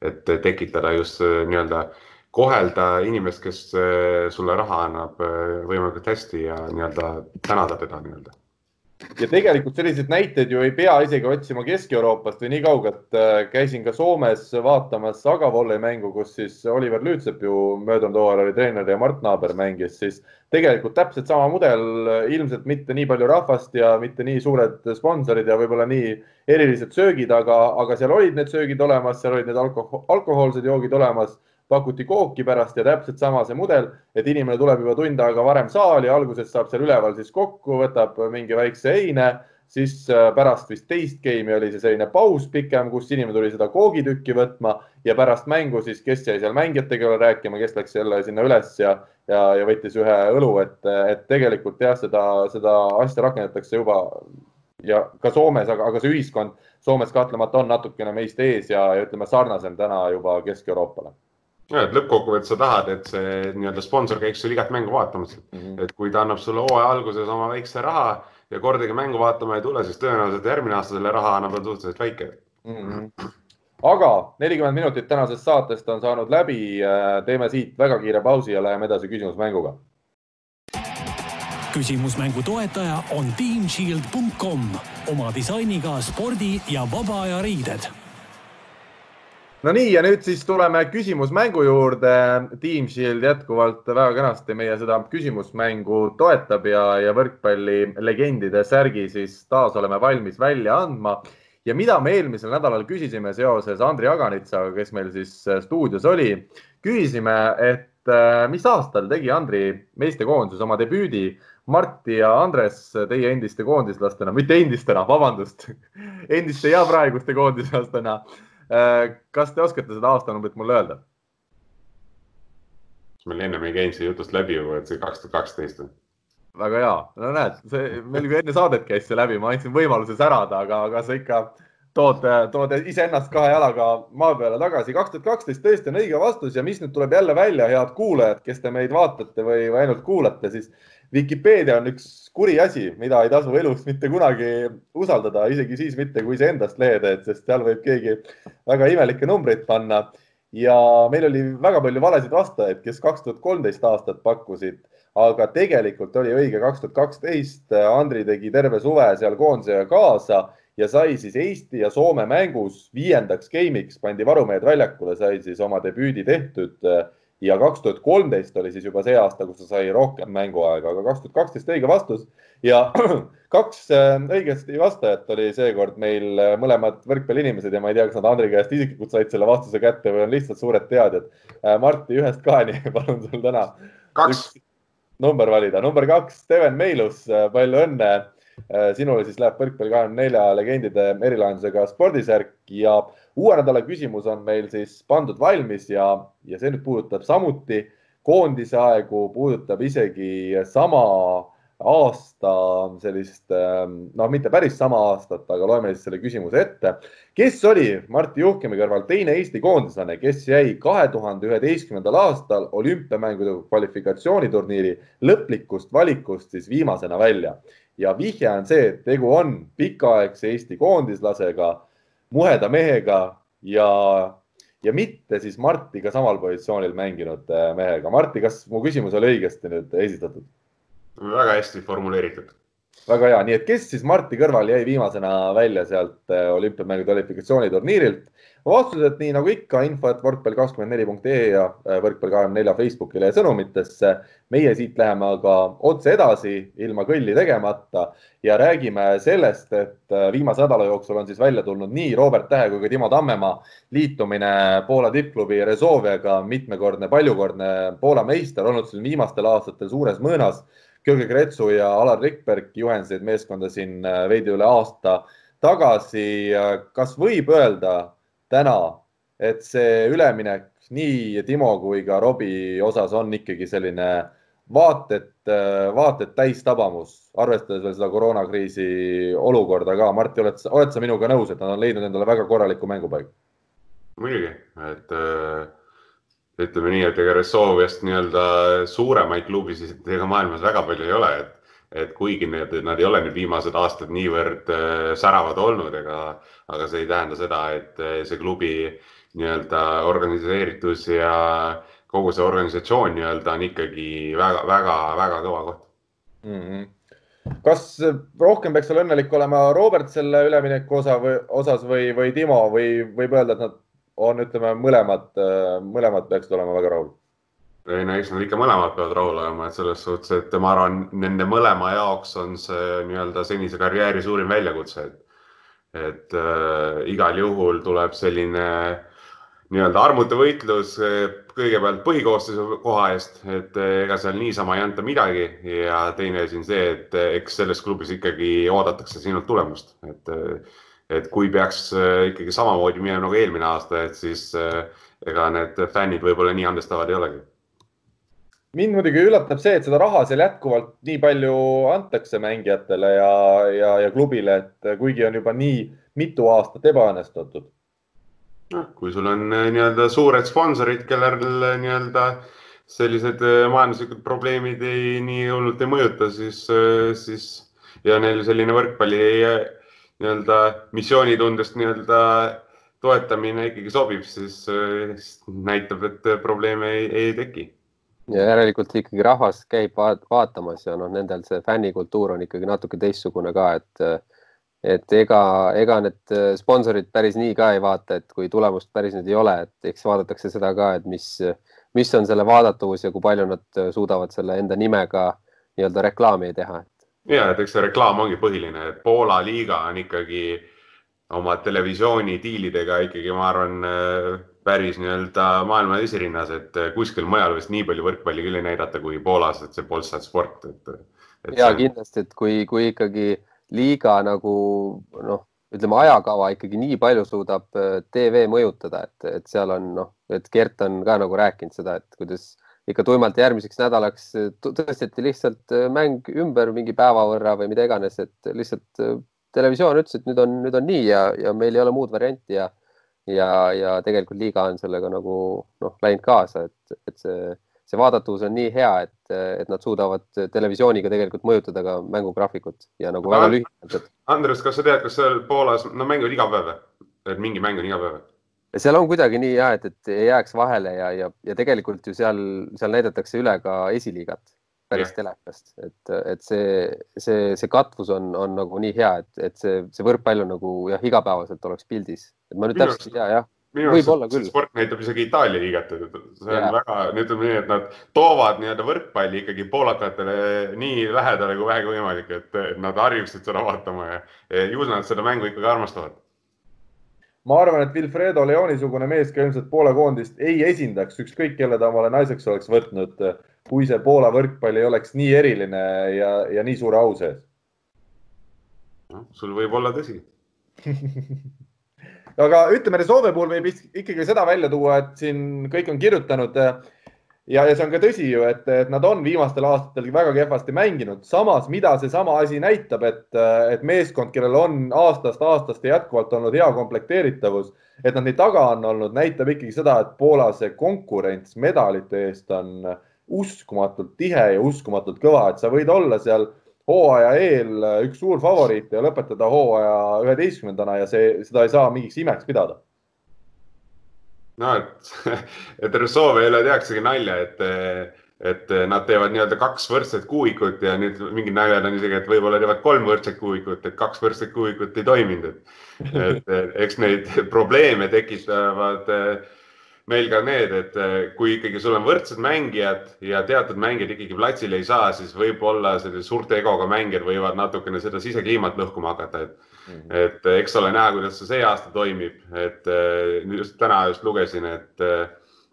et tekitada just nii-öelda kohelda inimest, kes sulle raha annab võimalikult hästi ja nii-öelda tänada teda nii-öelda ja tegelikult selliseid näiteid ju ei pea isegi otsima Kesk-Euroopast või nii kaugelt. Äh, käisin ka Soomes vaatamas Agavolle mängu, kus siis Oliver Lüütsepp ju möödunud hooajal oli treener ja Mart Naaber mängis, siis tegelikult täpselt sama mudel, ilmselt mitte nii palju rahvast ja mitte nii suured sponsorid ja võib-olla nii erilised söögid, aga, aga seal olid need söögid olemas, seal olid need alkohol, alkohoolsed joogid olemas pakuti kooki pärast ja täpselt sama see mudel, et inimene tuleb juba tund aega varem saali, alguses saab seal üleval siis kokku, võtab mingi väikse heine, siis äh, pärast vist teist game'i oli see selline paus pikem, kus inimene tuli seda koogitükki võtma ja pärast mängu siis, kes jäi seal mängijatega rääkima, kes läks jälle sinna üles ja, ja, ja võttis ühe õlu, et, et tegelikult jah, seda, seda asja rakendatakse juba ja ka Soomes, aga, aga see ühiskond Soomes kahtlemata on natukene meist ees ja, ja ütleme sarnasem täna juba Kesk-Euroopale ja, et lõppkokkuvõttes sa tahad, et see nii-öelda sponsor käiks sul igat mängu vaatamas mm. -hmm. et kui ta annab sulle hooaja alguses oma väikse raha ja kordagi mängu vaatama ei tule, siis tõenäoliselt järgmine aasta selle raha annab on suhteliselt väike mm. -hmm. aga nelikümmend minutit tänasest saatest on saanud läbi. teeme siit väga kiire pausi ja läheme edasi küsimusmänguga. küsimusmängu toetaja on teamshield.com oma disainiga spordi ja vaba aja riided no nii, ja nüüd siis tuleme küsimusmängu juurde. Team Shield jätkuvalt väga kenasti meie seda küsimusmängu toetab ja, ja võrkpalli legendide särgi siis taas oleme valmis välja andma. ja mida me eelmisel nädalal küsisime seoses Andri Aganitsaga, kes meil siis stuudios oli, küsisime, et äh, mis aastal tegi Andri meestekoondis oma debüüdi Marti ja Andres, teie endiste koondislastena, mitte endistena, vabandust, endiste ja praeguste koondislastena kas te oskate seda aastanumbrit mulle öelda? meil ennem ei käinud see jutust läbi juba, et see kaks tuhat kaksteist on. väga hea, no näed, see meil ju enne saadet käis see läbi, ma andsin võimaluse särada, aga, aga sa ikka tood, tood iseennast kahe jalaga maa peale tagasi. kaks tuhat kaksteist tõesti on õige vastus ja mis nüüd tuleb jälle välja, head kuulajad, kes te meid vaatate või, või ainult kuulate, siis Vikipeedia on üks kuri asi, mida ei tasu elus mitte kunagi usaldada, isegi siis mitte, kui iseendast lehe teed, sest seal võib keegi väga imelikke numbreid panna. ja meil oli väga palju valesid vastajaid, kes kaks tuhat kolmteist aastat pakkusid, aga tegelikult oli õige kaks tuhat kaksteist. Andri tegi terve suve seal koondisega kaasa ja sai siis Eesti ja Soome mängus viiendaks game'iks, pandi varumehed väljakule, sai siis oma debüüdi tehtud ja kaks tuhat kolmteist oli siis juba see aasta, kus ta sai rohkem mänguaega, aga kaks tuhat kaksteist õige vastus ja kaks äh, õigesti vastajat oli seekord meil äh, mõlemad võrkpalliinimesed ja ma ei tea, kas nad Andri käest isiklikult said selle vastuse kätte või on lihtsalt suured teadjad. Äh, Martti ühest kaheni, palun sul täna. kaks. number valida, number kaks, Steven Meilus, palju õnne. sinule siis läheb võrkpalli kahekümne nelja legendide erilahendusega spordisärk ja uue nädala küsimus on meil siis pandud valmis ja, ja see nüüd puudutab samuti koondise aegu, puudutab isegi sama aasta sellist, noh, mitte päris sama aastat, aga loeme siis selle küsimuse ette. kes oli Martti Juhkemi kõrval teine Eesti koondislane, kes jäi kahe tuhande üheteistkümnendal aastal olümpiamängude kvalifikatsiooniturniiri lõplikust valikust siis viimasena välja ja vihje on see, et tegu on pikaaegse Eesti koondislasega muheda mehega ja, ja mitte siis Martiga samal positsioonil mänginud mehega. Marti, kas mu küsimus oli õigesti nüüd esitatud? väga hästi formuleeritud. väga hea, nii et kes siis Marti kõrval jäi viimasena välja sealt olümpiamängu kvalifikatsiooniturniirilt? Vastused nii nagu ikka info, et võrkpall kakskümmend neli punkt ee ja äh, võrkpall kahekümne nelja Facebookile ja sõnumitesse. meie siit läheme aga otse edasi ilma kõlli tegemata ja räägime sellest, et äh, viimase nädala jooksul on siis välja tulnud nii Robert Tähe kui ka Timo Tammemaa liitumine Poola tippklubi Rezoviaga, mitmekordne, paljukordne Poola meister, olnud siin viimastel aastatel suures mõõnas. Georgi Kretsu ja Alar Rikberg juhendasid meeskonda siin äh, veidi üle aasta tagasi. kas võib öelda täna, et see üleminek nii Timo kui ka Robbie osas on ikkagi selline vaated, vaated täistabamus, arvestades veel seda koroonakriisi olukorda ka. Martti, oled, oled sa minuga nõus, et nad on leidnud endale väga korraliku mängupaiga? muidugi, et äh, ütleme nii, et ega Ressoviast nii-öelda suuremaid klubisid ega maailmas väga palju ei ole, et et kuigi need, nad ei ole nüüd viimased aastad niivõrd äh, säravad olnud, ega, aga see ei tähenda seda, et äh, see klubi nii-öelda organiseeritus ja kogu see organisatsioon nii-öelda on ikkagi väga-väga-väga kõva koht mm. -hmm kas rohkem peaks seal õnnelik olema Robert selle ülemineku osa või osas või, või Timo või võib öelda, et nad on, ütleme, mõlemad, mõlemad peaksid olema väga rahul? Ei no eks nad ikka mõlemad peavad rahul olema, et selles suhtes, et ma arvan, nende mõlema jaoks on see nii-öelda senise karjääri suurim väljakutse, et et äh, igal juhul tuleb selline nii-öelda armutu võitlus äh, kõigepealt põhikoosseisu koha eest, et äh, ega seal niisama ei anta midagi ja teine asi on see, et äh, eks selles klubis ikkagi oodatakse sinult tulemust, et et kui peaks ikkagi samamoodi minema nagu eelmine aasta, et siis ega need fännid võib-olla nii andestavad ei olegi mind muidugi üllatab see, et seda raha seal jätkuvalt nii palju antakse mängijatele ja, ja, ja klubile, et kuigi on juba nii mitu aastat ebaõnnestutud. noh, kui sul on eh, nii-öelda suured sponsorid, kellel eh, nii-öelda sellised eh, majanduslikud probleemid ei, nii hullult ei mõjuta, siis, siis ja neil selline võrkpalli nii-öelda missioonitundest nii-öelda toetamine ikkagi sobib, siis näitab, et probleeme ei, ei teki ja järelikult ikkagi rahvas käib vaat vaatamas ja noh, nendel see fännikultuur on ikkagi natuke teistsugune ka, et et ega, ega need sponsorid päris nii ka ei vaata, et kui tulemust päris nüüd ei ole, et eks vaadatakse seda ka, et mis, mis on selle vaadatavus ja kui palju nad suudavad selle enda nimega nii-öelda reklaami teha. ja, et eks see reklaam ongi põhiline, et Poola liiga on ikkagi oma televisioonidiilidega ikkagi, ma arvan päris nii-öelda maailma esirinnas, et eh, kuskil mujal vist nii palju võrkpalli küll ei näidata kui Poolas, et see Polsat sport, et, et. ja see... kindlasti, et kui, kui ikkagi liiga nagu noh, ütleme ajakava ikkagi nii palju suudab eh, tv mõjutada, et, et seal on noh, et Gert on ka nagu rääkinud seda, et kuidas ikka tuimalt järgmiseks nädalaks tõsteti lihtsalt mäng ümber mingi päeva võrra või mida iganes, et lihtsalt televisioon ütles, et nüüd on, nüüd on nii ja, ja meil ei ole muud varianti ja ja, ja tegelikult liiga on sellega nagu noh, läinud kaasa, et, et see, see vaadatavus on nii hea, et, et nad suudavad televisiooniga tegelikult mõjutada ka mängugraafikut ja nagu väga lühidalt. Andres, kas sa tead, kas seal Poolas, no mängivad iga päev või? et mingi mäng on iga päev? seal on kuidagi nii ja et, et ei jääks vahele ja, ja, ja tegelikult ju seal, seal näidatakse üle ka esiliigat päris telekast, et, et see, see, see katvus on, on nagu nii hea, et, et see, see võrkpall on nagu jah, igapäevaselt oleks pildis, et ma nüüd täpselt ei tea, jah. võib-olla küll. sport näitab isegi Itaalia liigat, et see on ja. väga, ütleme nii, et nad toovad nii-öelda võrkpalli ikkagi poolakatele nii lähedale kui vähegi võimalik, et nad harjuksid seda vaatama ja, ja ju nad seda mängu ikkagi armastavad ma arvan, et Wilfredo Leoni sugune mees ka ilmselt Poola koondist ei esindaks, ükskõik kelle ta omale naiseks oleks võtnud kui see Poola võrkpall ei oleks nii eriline ja, ja nii suure au sees no,? sul võib olla tõsi aga ütleme, Soome puhul võib ikkagi seda välja tuua, et siin kõik on kirjutanud ja, ja see on ka tõsi ju, et, et nad on viimastel aastatel väga kehvasti mänginud. samas, mida seesama asi näitab, et, et meeskond, kellel on aastast aastast jätkuvalt olnud hea komplekteeritavus, et nad nii taga on olnud, näitab ikkagi seda, et Poola see konkurents medalite eest on äh, uskumatult tihe ja uskumatult kõva, et sa võid olla seal hooaja eel üks suur favoriit ja lõpetada hooaja üheteistkümnendana ja see, seda ei saa mingiks imeks pidada. no et, et Rousseau ei ole tehaksegi nalja, et, et nad teevad nii-öelda kaks võrdset kuuikut ja nüüd mingid naljad on isegi, et võib-olla teevad kolm võrdset kuuikut, et kaks võrdset kuuikut ei toiminud, et, et eks neid probleeme tekitavad meil ka need, et kui ikkagi sul on võrdsed mängijad ja teatud mängijad ikkagi platsile ei saa, siis võib-olla sellise suurte egoga mängijad võivad natukene seda sisekliimat lõhkuma hakata, et mm, -hmm. et eks ole näha, kuidas see see aasta toimib, et just täna just lugesin, et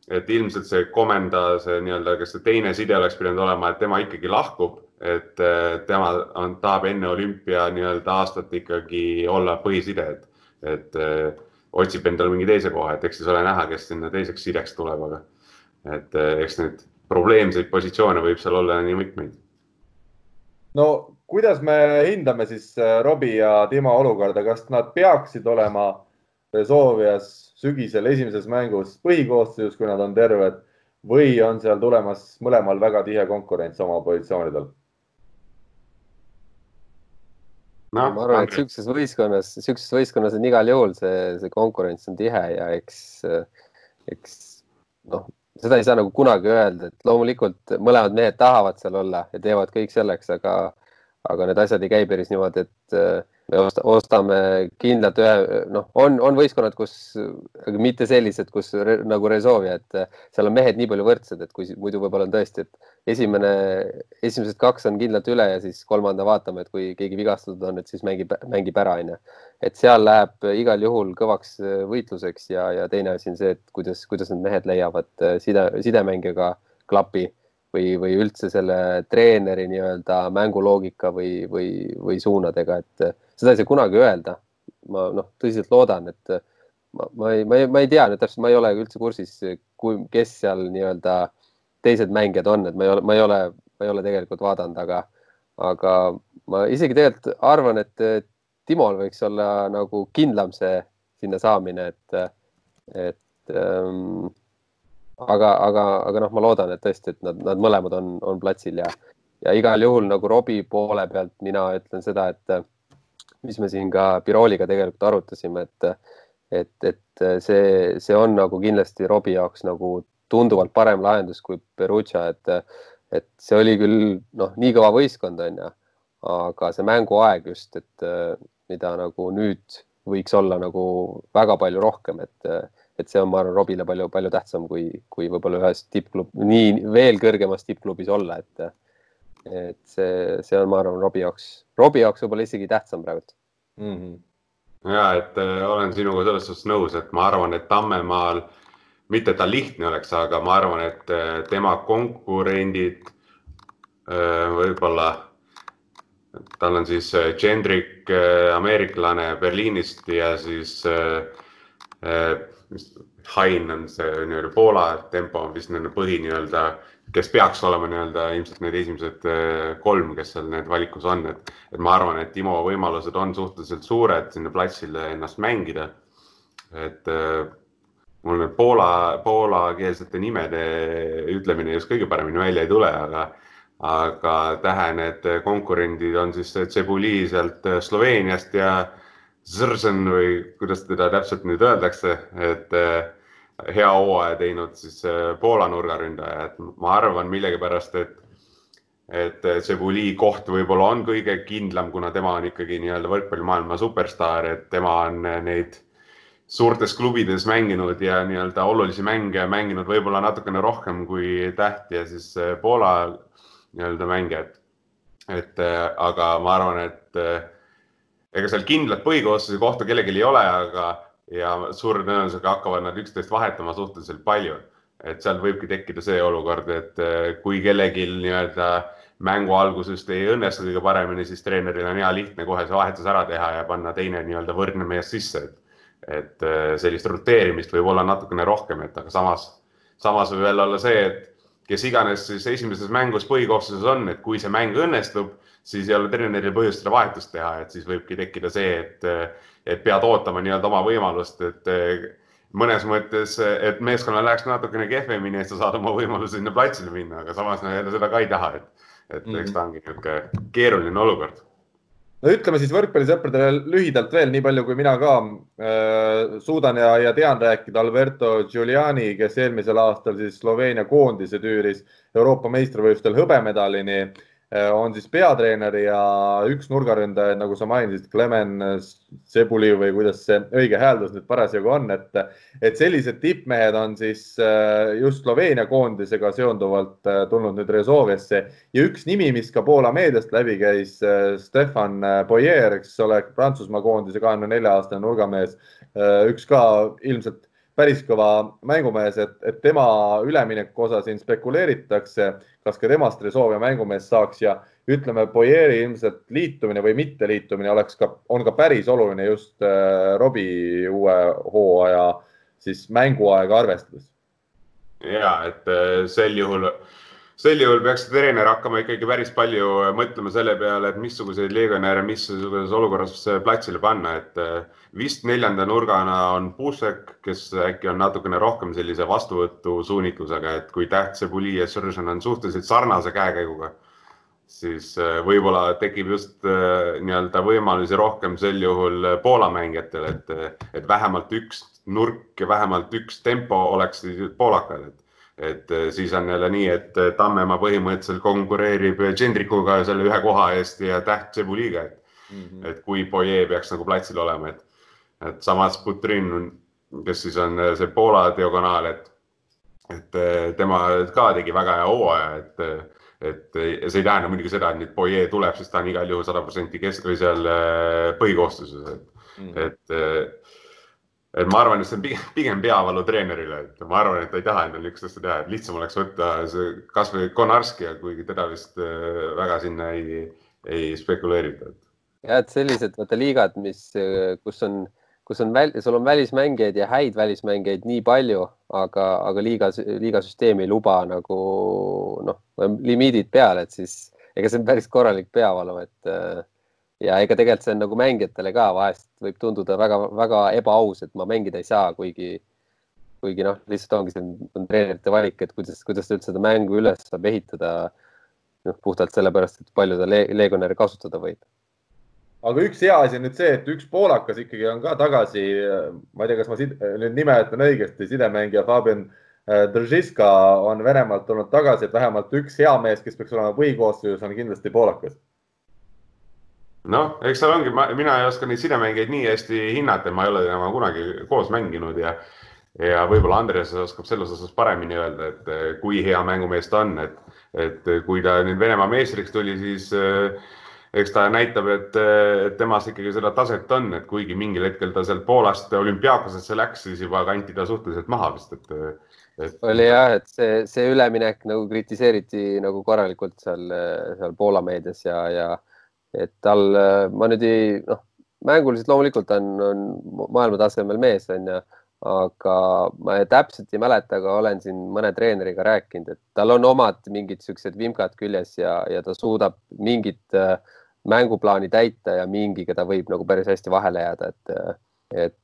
et ilmselt see komenda, see nii-öelda, kes see teine side oleks pidanud olema, et tema ikkagi lahkub, et tema on, tahab enne olümpia nii-öelda aastat ikkagi olla põhiside, et, et otsib endale mingi teise koha, et eks siis ole näha, kes sinna teiseks sideks tuleb, aga et eks neid probleemseid positsioone võib seal olla nii mitmeid. no kuidas me hindame siis Robbie ja Timo olukorda, kas nad peaksid olema Resolvias sügisel esimeses mängus põhikoosseisus, kui nad on terved või on seal tulemas mõlemal väga tihe konkurents oma positsioonidel? No, ma arvan, et sihukeses võistkonnas, sihukeses võistkonnas on igal juhul see, see konkurents on tihe ja eks, eks noh, seda ei saa nagu kunagi öelda, et loomulikult mõlemad mehed tahavad seal olla ja teevad kõik selleks, aga, aga need asjad ei käi päris niimoodi, et me ostame kindlalt ühe, noh, on, on võistkonnad, kus, aga mitte sellised, kus re, nagu Rezovia, et seal on mehed nii palju võrdsed, et kui muidu võib-olla on tõesti, et esimene, esimesed kaks on kindlalt üle ja siis kolmanda vaatame, et kui keegi vigastatud on, et siis mängib, mängib ära, onju. et seal läheb igal juhul kõvaks võitluseks ja, ja teine asi on see, et kuidas, kuidas need mehed leiavad side, sidemängijaga klapi või, või üldse selle treeneri nii-öelda mänguloogika või, või, või suunadega, et seda ei saa kunagi öelda. ma noh, tõsiselt loodan, et ma, ma ei, ma ei, ma ei tea nüüd täpselt, ma ei ole üldse kursis, kui, kes seal nii-öelda teised mängijad on, et ma ei ole, ma ei ole, ma ei ole tegelikult vaadanud, aga, aga ma isegi tegelikult arvan, et Timol võiks olla nagu kindlam see sinna saamine, et, et ähm, aga, aga, aga noh, ma loodan, et tõesti, et nad, nad mõlemad on, on platsil ja, ja igal juhul nagu Robbie poole pealt mina ütlen seda, et mis me siin ka Birooliga tegelikult arutasime, et, et, et see, see on nagu kindlasti Robbie jaoks nagu tunduvalt parem lahendus kui Perugia, et, et see oli küll noh, nii kõva võistkond on ju, aga see mänguaeg just, et mida nagu nüüd võiks olla nagu väga palju rohkem, et, et see on, ma arvan, Robile palju-palju tähtsam kui, kui võib-olla ühes tippklub, nii veel kõrgemas tippklubis olla, et et see, see on, ma arvan, Robbie jaoks, Robbie jaoks võib-olla isegi tähtsam praegult mm. -hmm. ja et äh, olen sinuga selles suhtes nõus, et ma arvan, et Tammemaal, mitte ta lihtne oleks, aga ma arvan, et äh, tema konkurendid äh, võib-olla, tal on siis Gendrik äh,, ameeriklane Berliinist ja siis äh, äh, Hain on see nii-öelda Poola tempo on vist nende põhi nii-öelda kes peaks olema nii-öelda ilmselt need esimesed äh, kolm, kes seal need valikus on, et, et ma arvan, et Timo võimalused on suhteliselt suured sinna platsile ennast mängida. et äh, mul need poola, poolakeelsete nimede ütlemine just kõige paremini välja ei tule, aga, aga tähe need konkurendid on siis Cebuli sealt Sloveeniast ja Zrzen või kuidas teda täpselt nüüd öeldakse, et hea hooaja teinud siis äh, Poola nurgaründaja, et ma arvan millegipärast, et, et Cebuli koht võib-olla on kõige kindlam, kuna tema on ikkagi nii-öelda võrkpallimaailma superstaar, et tema on neid suurtes klubides mänginud ja nii-öelda olulisi mänge mänginud võib-olla natukene rohkem kui Täht ja siis äh, Poola nii-öelda mängijad. et äh, aga ma arvan, et ega seal kindlat põhikoosseisu kohta kellelgi ei ole, aga ja suure tõenäosusega hakkavad nad üksteist vahetama suhteliselt palju. et seal võibki tekkida see olukord, et eh, kui kellelgi nii-öelda mängu algusest ei õnnestu kõige paremini, siis treeneril on hea lihtne kohe see vahetus ära teha ja panna teine nii-öelda võrdne mees sisse, et et eh, sellist roteerimist võib olla natukene rohkem, et aga samas, samas võib jälle olla see, et kes iganes siis esimeses mängus põhikoosseisus on, et kui see mäng õnnestub, siis ei ole treeneril põhjust seda vahetust teha, et siis võibki tekkida see, et et pead ootama nii-öelda oma võimalust, et mõnes mõttes, et meeskonnal läheks natukene kehvemini, et sa saad oma võimaluse sinna platsile minna, aga samas no, jälle seda ka ei taha, et, et mm -hmm. eks ta ongi niisugune keeruline olukord no ütleme siis võrkpallisõpradele lühidalt veel nii palju, kui mina ka äh, suudan ja, ja tean rääkida Alberto Giuliani, kes eelmisel aastal siis Sloveenia koondise tüüris Euroopa meistrivõistlustel hõbemedalini äh, Äh, on siis peatreener ja üks nurgaründaja, nagu sa mainisid, Klemen Sebuli või kuidas see õige hääldus nüüd parasjagu on, et, et sellised tippmehed on siis äh, just Sloveenia koondisega seonduvalt äh, tulnud nüüd Rezoviasse. Ja üks nimi, mis ka Poola meediast läbi käis, Stefan Boyer, eks ole, Prantsusmaa koondise kahekümne nelja aastane nurgamees, üks ka ilmselt päris kõva mängumees, et, et tema ülemineku osa siin spekuleeritakse, kas ka temast Resolve mängumees saaks ja ütleme, Boyeri ilmselt liitumine või mitteliitumine oleks ka, on ka päris oluline just äh, Robbie uue hooaja siis mänguaega arvestades. ja et äh, sel juhul sel juhul peaks treener hakkama ikkagi päris palju mõtlema selle peale, et missuguseid legionäre missuguses olukorras platsile panna, et äh, vist neljanda nurgana on Pušek, kes äkki on natukene rohkem sellise vastuvõtusuunitlusega, et kui Täht, Sebuli ja Sõržan on suhteliselt sarnase käekäiguga, siis äh, võib-olla tekib just äh, nii-öelda võimalusi rohkem sel juhul Poola mängijatel, et, et vähemalt üks nurk ja vähemalt üks tempo oleks poolakal, et et siis on jälle nii, et Tammemaa põhimõtteliselt konkureerib Gendrikuga selle ühe koha eest ja Täht Sebuliga, et mm, -hmm. et kui Poirier peaks nagu platsil olema, et et samas Butrin, kes siis on see Poola diagonaal, et, et tema ka tegi väga hea hooaja, et, et see ei tähenda muidugi seda, et nüüd Poirier tuleb, siis ta on igal juhul sada protsenti kesk või seal põhikoostuses, et mm, -hmm. et et ma arvan, et see on pigem, pigem peavalu treenerile, et ma arvan, et ta ei taha endale niisugust asja teha, et lihtsam oleks võtta see kasvõi Konarski, kuigi teda vist äh, väga sinna ei, ei spekuleerita. ja et sellised vaata liigad, mis, kus on kus on väl, sul on välismängijaid ja häid välismängijaid nii palju, aga, aga liiga, liigasüsteem ei luba nagu noh, limiidid peal, et siis ega see on päris korralik peavalu, et äh, ja ega tegelikult see on nagu mängijatele ka vahest võib tunduda väga-väga ebaaus, et ma mängida ei saa, kuigi, kuigi noh, lihtsalt ongi see on treenerite valik, et kuidas, kuidas üldse seda mängu üles saab ehitada. noh, puhtalt sellepärast, et palju ta le legionäre kasutada võib aga üks hea asi on nüüd see, et üks poolakas ikkagi on ka tagasi, ma ei tea, kas ma nüüd nime ütlen õigesti, sidemängija Fabian äh, Držiska on Venemaalt tulnud tagasi, et vähemalt üks hea mees, kes peaks olema põhikoosseisus, on kindlasti poolakas. Noh, eks seal ongi, mina ei oska neid sidemängijaid nii hästi hinnata, ma ei ole temaga kunagi koos mänginud ja ja võib-olla Andres oskab selles osas paremini öelda, et kui hea mängumees ta on, et, et kui ta nüüd Venemaa meistriks tuli, siis äh, eks ta näitab, et, et temas ikkagi seda taset on, et kuigi mingil hetkel ta sealt Poolast olümpiaakosesse läks, siis juba kanti ta suhteliselt maha vist, et, et.... oli jah, et see, see üleminek nagu kritiseeriti nagu korralikult seal, seal Poola meedias ja, ja et tal, ma nüüd ei, noh, mänguliselt loomulikult on, on maailmatasemel mees, on ju aga ma täpselt ei mäleta, aga olen siin mõne treeneriga rääkinud, et tal on omad mingid siuksed vimkad küljes ja, ja ta suudab mingit äh, mänguplaani täita ja mingiga ta võib nagu päris hästi vahele jääda, et, et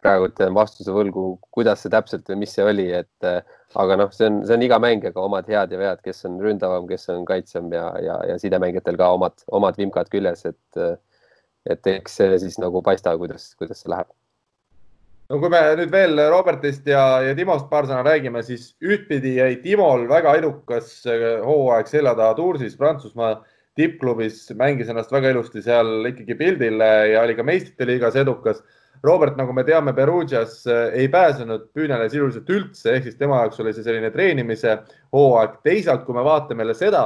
praegu ütlen vastuse võlgu, kuidas see täpselt või mis see oli, et aga noh, see on, see on iga mängijaga omad head ja vead, kes on ründavam, kes on kaitsvam ja, ja, ja sidemängijatel ka omad, omad vimkad küljes, et, et eks see siis nagu paista, kuidas, kuidas see läheb no kui me nüüd veel Robertist ja, ja Timost paar sõna räägime, siis ühtpidi jäi Timol väga edukas hooaeg selja taha Toursis Prantsusmaa tippklubis, mängis ennast väga ilusti seal ikkagi pildile ja oli ka meistrite liigas edukas. Robert, nagu me teame, Perugias eh, ei pääsenud püünele sisuliselt üldse, ehk siis tema jaoks oli see selline treenimise hooaeg. teisalt, kui me vaatame jälle seda,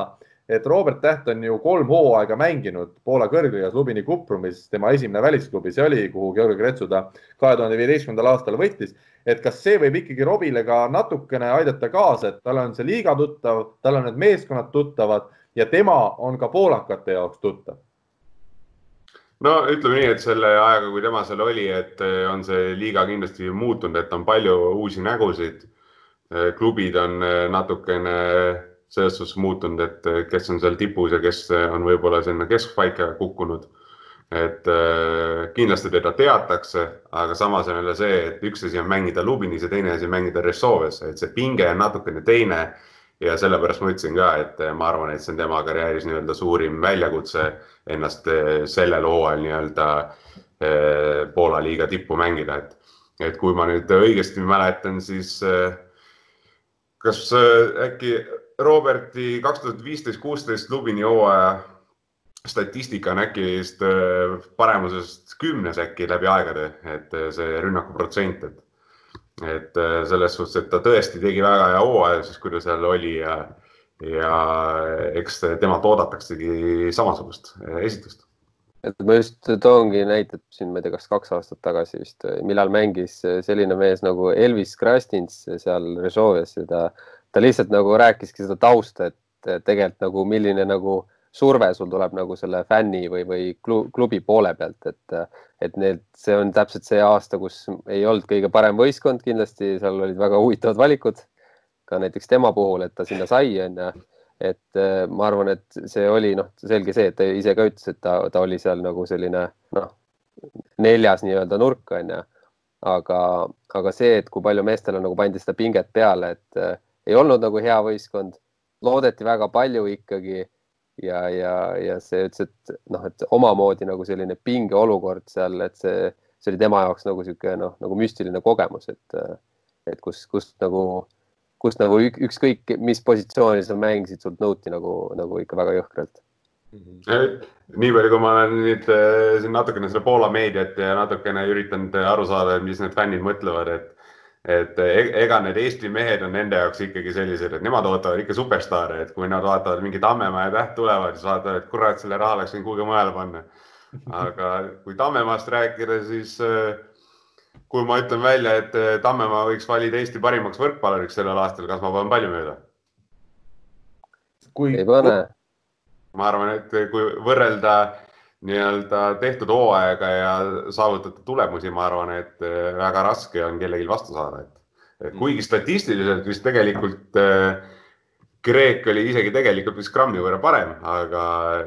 et Robert Täht on ju kolm hooaega mänginud Poola kõrgliigas Lubini Kuprumis, tema esimene välisklubi see oli, kuhu Georgi Kretsu ta kahe tuhande viieteistkümnendal aastal võttis. et kas see võib ikkagi Robile ka natukene aidata kaasa, et tal on see liiga tuttav, tal on need meeskonnad tuttavad ja tema on ka poolakate jaoks tuttav. No ütleme nii, et selle ajaga, kui tema seal oli, et eh, on see liiga kindlasti muutunud, et on palju uusi nägusid. Eh, klubid on eh, natukene selles suhtes muutunud, et kes on seal tipus ja kes on võib-olla sinna keskpaika kukkunud. et kindlasti teda teatakse, aga samas on jälle see, et üks asi on mängida Lubinis ja teine asi mängida Ressoves, et see pinge on natukene teine ja sellepärast ma ütlesin ka, et ma arvan, et see on tema karjääris nii-öelda suurim väljakutse ennast sellel hooajal nii-öelda Poola liiga tippu mängida, et, et kui ma nüüd õigesti mäletan, siis kas äkki Roberti kaks tuhat viisteist, kuusteist klubini hooaja statistika on äkki vist paremusest kümnes äkki läbi aegade, et see rünnaku protsent, et et äh, selles suhtes, et ta tõesti tegi väga hea hooaja siis, kui ta seal oli ja, ja eks temalt oodataksegi samasugust äh, esitust. et ma just toongi näidet siin, ma ei tea, kas kaks aastat tagasi vist, millal mängis selline mees nagu Elvis Krastins seal Režovias ja ta, ta lihtsalt nagu rääkiski seda tausta, et tegelikult nagu milline nagu surve sul tuleb nagu selle fänni või, või klubi poole pealt, et, et need, see on täpselt see aasta, kus ei olnud kõige parem võistkond, kindlasti seal olid väga huvitavad valikud. ka näiteks tema puhul, et ta sinna sai, onju. et äh, ma arvan, et see oli noh, selge see, et ta ise ka ütles, et ta, ta oli seal nagu selline noh, neljas nii-öelda nurk onju. aga, aga see, et kui palju meestele nagu pandi seda pinget peale, et äh, ei olnud nagu hea võistkond, loodeti väga palju ikkagi ja, ja, ja see ütles, et noh, et omamoodi nagu selline pingeolukord seal, et see, see oli tema jaoks nagu niisugune noh, nagu müstiline kogemus, et, et kus, kus nagu, kus nagu ükskõik, mis positsiooni sa mängisid, sult nõuti nagu, nagu ikka väga jõhkralt mhm. nii palju, kui ma olen nüüd äh, siin natukene seda Poola meediat ja natukene üritanud aru saada, mis need fännid mõtlevad, et et e-, ega need Eesti mehed on nende jaoks ikkagi sellised, et nemad ootavad ikka superstaare, et kui nad vaatavad mingi Tammemaa ja Täht tulevad, siis vaatavad, et kurat, selle raha oleks võinud kuhugi mujale panna. aga kui Tammemaast rääkida, siis äh, kui ma ütlen välja, et äh, Tammemaa võiks valida Eesti parimaks võrkpalluriks sellel aastal, kas ma panen palju mööda? kui ei pane. ma arvan, et kui võrrelda nii-öelda tehtud hooaega ja saavutatud tulemusi, ma arvan, et äh, väga raske on kellelgi vastu saada, et, et mm. kuigi statistiliselt vist tegelikult äh, Kreek oli isegi tegelikult vist grammi võrra parem, aga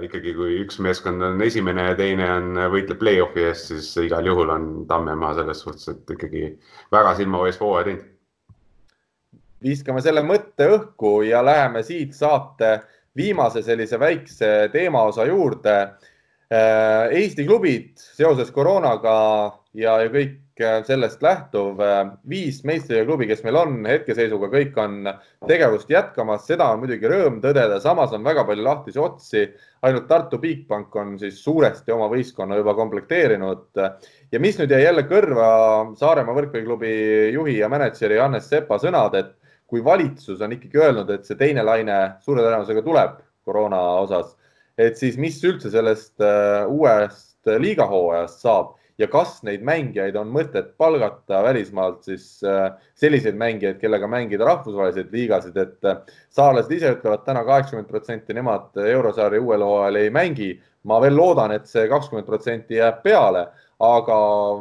ikkagi, kui üks meeskond on esimene ja teine on, võitleb play-off'i eest, siis igal juhul on Tammemaa selles suhtes, et ikkagi väga silmapaistva hooaja teinud. viskame selle mõtte õhku ja läheme siit saate viimase sellise väikse teemaosa juurde Äh, Eesti klubid seoses koroonaga ja, ja kõik äh, sellest lähtuv, äh, viis meistriliiga klubi, kes meil on hetkeseisuga, kõik on tegevust jätkamas, seda on muidugi rõõm tõdeda, samas on väga palju lahtisi otsi. ainult Tartu Bigbank on siis suuresti oma võistkonna juba komplekteerinud. ja mis nüüd jäi jälle kõrva Saaremaa võrkpalliklubi juhi ja mänedžeri Hannes Sepa sõnad, et kui valitsus on ikkagi öelnud, et see teine laine suure tõenäosusega tuleb koroona osas et siis mis üldse sellest äh, uuest liigahooajast saab ja kas neid mängijaid on mõtet palgata välismaalt siis äh, selliseid mängijaid, kellega mängida rahvusvahelised liigasid, et äh, saarlased ise ütlevad täna kaheksakümmend protsenti nemad eurosarja uuel hooajal ei mängi. ma veel loodan, et see kakskümmend protsenti jääb peale, aga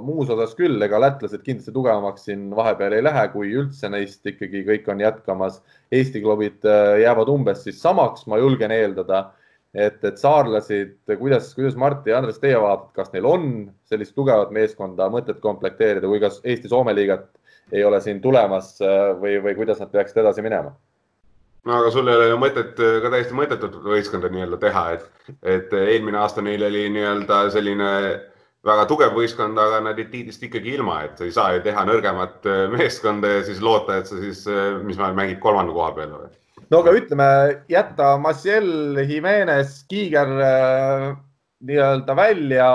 muus osas küll, ega lätlased kindlasti tugevamaks siin vahepeal ei lähe, kui üldse neist ikkagi kõik on jätkamas. Eesti klubid jäävad umbes siis samaks, ma julgen eeldada et, et saarlasid, kuidas, kuidas Mart ja Andres, teie vaatate, kas neil on sellist tugevat meeskonda mõtet komplekteerida või kas Eesti-Soome liigat ei ole siin tulemas äh, või, või kuidas nad peaksid edasi minema? no aga sul ei ole ju mõtet, ka täiesti mõttetut võistkonda nii-öelda teha, et, et eelmine aasta neil oli nii-öelda selline väga tugev võistkond, aga nad jäid tiitlist ikkagi ilma, et ei saa ju teha nõrgemat äh, meeskonda ja siis loota, et sa siis, äh, mis mängid kolmanda koha peal või? No aga ütleme, jätta Maciel, Jimenez, Kiiger äh, nii-öelda välja,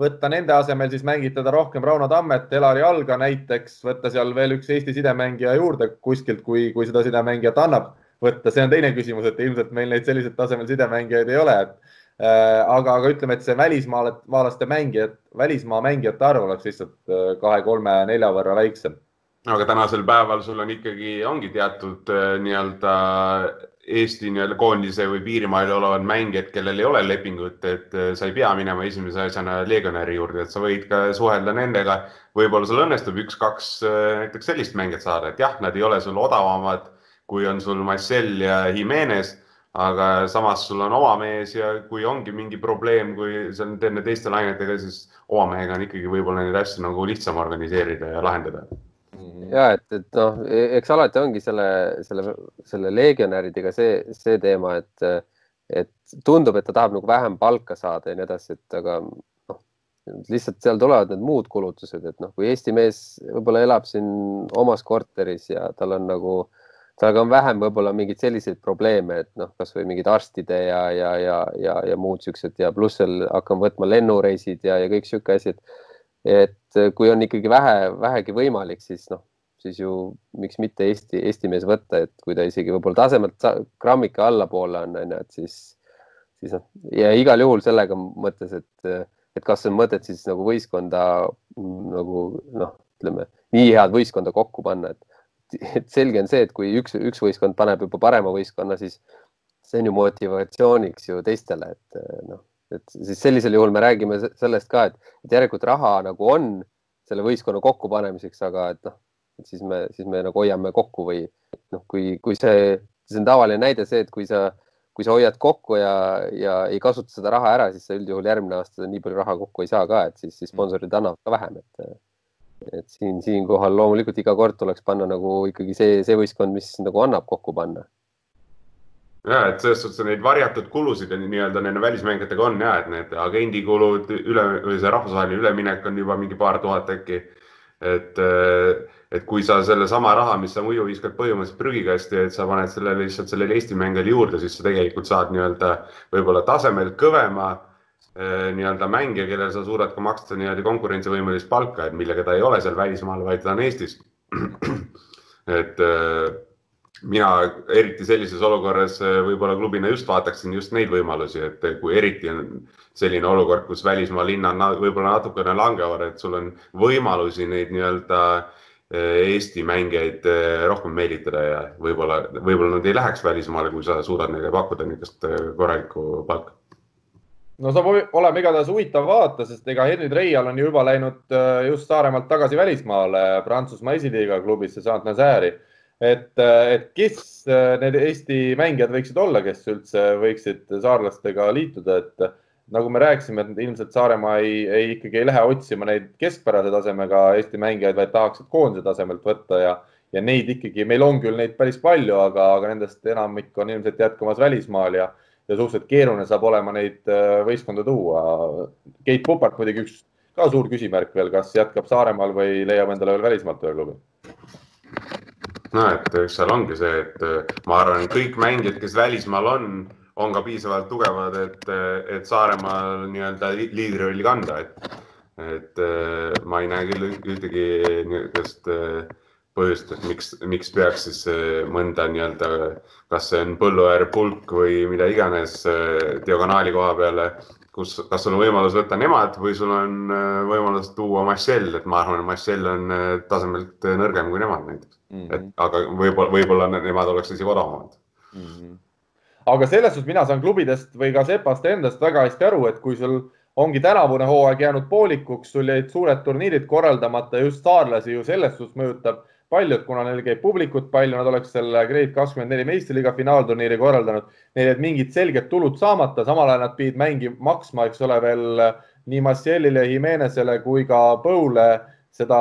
võtta nende asemel siis mängitada rohkem Rauno Tammet, Elari Alga näiteks, võtta seal veel üks Eesti sidemängija juurde kuskilt, kui, kui seda sidemängijat annab võtta, see on teine küsimus, et ilmselt meil neid sellisel tasemel sidemängijaid ei ole, et äh, aga, aga ütleme, et see välismaalaste mängijad, välismaa mängijate arv oleks lihtsalt äh, kahe, kolme, nelja võrra väiksem aga tänasel päeval sul on ikkagi, ongi teatud äh, nii-öelda Eesti nii-öelda koondise või piirimail olevad mängijad, kellel ei ole lepingut, et äh, sa ei pea minema esimese asjana legionäri juurde, et sa võid ka suhelda nendega. võib-olla sul õnnestub üks-kaks äh, näiteks sellist mängijat saada, et jah, nad ei ole sul odavamad, kui on sul Marcel ja Jimenez, aga samas sul on oma mees ja kui ongi mingi probleem, kui sa teed need teiste lainetega, siis oma mehega on ikkagi võib-olla neid asju nagu lihtsam organiseerida ja lahendada. Ja et, et noh, eks alati ongi selle, selle, selle legionäridega see, see teema, et, et tundub, et ta tahab nagu vähem palka saada ja nii edasi, et aga noh, lihtsalt seal tulevad need muud kulutused, et noh, kui Eesti mees võib-olla elab siin omas korteris ja tal on nagu, tal on vähem võib-olla mingeid selliseid probleeme, et noh, kasvõi mingid arstide ja, ja, ja, ja, ja muud siuksed ja pluss veel hakkame võtma lennureisid ja, ja kõik sihuke asi, et et äh, kui on ikkagi vähe, vähegi võimalik, siis noh, siis ju miks mitte Eesti, Eesti mees võtta, et kui ta isegi võib-olla tasemelt grammike allapoole on, on ju, et siis, siis noh, ja igal juhul sellega mõttes, et, et kas on mõtet siis nagu võistkonda nagu noh, ütleme nii head võistkonda kokku panna, et, et selge on see, et kui üks, üks võistkond paneb juba parema võistkonna, siis see on ju motivatsiooniks ju teistele, et noh et siis sellisel juhul me räägime sellest ka, et, et järelikult raha nagu on selle võistkonna kokkupanemiseks, aga et noh, et siis me, siis me nagu hoiame kokku või noh, kui, kui see, see on tavaline näide see, et kui sa, kui sa hoiad kokku ja, ja ei kasuta seda raha ära, siis sa üldjuhul järgmine aasta nii palju raha kokku ei saa ka, et siis, siis sponsorid annavad ka vähem, et et siin, siinkohal loomulikult iga kord tuleks panna nagu ikkagi see, see võistkond, mis nagu annab kokku panna ja et selles suhtes neid varjatud kulusid nii-öelda nende välismängijatega on ja et need agendikulud üle või see rahvusvaheline üleminek on juba mingi paar tuhat äkki. et, et kui sa sellesama raha, mis sa muidu viskad põhimõtteliselt prügikasti, et sa paned selle lihtsalt sellele Eesti mängijale juurde, siis sa tegelikult saad nii-öelda võib-olla tasemelt kõvema eh, nii-öelda mängija, kellele sa suudad ka maksta nii-öelda konkurentsivõimelist palka, et millega ta ei ole seal välismaal, vaid ta on Eestis. et eh, mina eriti sellises olukorras äh, võib-olla klubina just vaataksin just neid võimalusi, et kui eriti on selline olukord, kus välismaa linnad võib-olla natukene langevad, et sul on võimalusi neid nii-öelda äh, Eesti mängijaid rohkem meelitada ja võib-olla, võib-olla nad ei läheks välismaale, kui sa suudad neile pakkuda niisugust korralikku palka. No saab olema igatahes huvitav vaadata, sest ega Henri Treial on ju juba läinud just Saaremaalt tagasi välismaale Prantsusmaa esiliiga klubisse Saint-Nazare'i et, et kes äh, need Eesti mängijad võiksid olla, kes üldse võiksid saarlastega liituda, et nagu me rääkisime, et ilmselt Saaremaa ei, ei ikkagi ei lähe otsima neid keskpärase tasemega Eesti mängijaid, vaid tahaksid koondise tasemelt võtta ja, ja neid ikkagi, meil on küll neid päris palju, aga, aga nendest enamik on ilmselt jätkumas välismaal ja, ja suhteliselt keeruline saab olema neid äh, võistkonda tuua. Keit Pupart muidugi üks ka suur küsimärk veel, kas jätkab Saaremaal või leiab endale veel välismaalt ühe klubi? No et eks seal ongi see, et äh, ma arvan, kõik mängijad, kes välismaal on, on ka piisavalt tugevad, et, äh, et Saaremaal nii-öelda liidrirolli kanda, et, et äh, ma ei näe küll ühtegi niisugust põhjust, et miks, miks peaks siis mõnda nii-öelda, kas see on põllu ääre pulk või mida iganes diagonaali koha peale, kus, kas sul on võimalus võtta nemad või sul on võimalus tuua Marcel, et ma arvan, et Marcel on tasemelt nõrgem kui nemad näiteks mm. -hmm. et aga võib-olla, võib-olla nemad oleks isegi odavamad mm. -hmm. aga selles suhtes mina saan klubidest või ka Sepast endast väga hästi aru, et kui sul ongi tänavune hooaeg jäänud poolikuks, sul jäid suured turniirid korraldamata, just saarlasi ju selles suhtes mõjutab palju, et kuna neil käib publikut palju, nad oleks selle Grade kakskümmend neli meistriliiga finaalturniiri korraldanud, neil jäid mingid selged tulud saamata, samal ajal nad pidid mängi maksma, eks ole, veel nii Massielile, Jimenezele kui ka Põule seda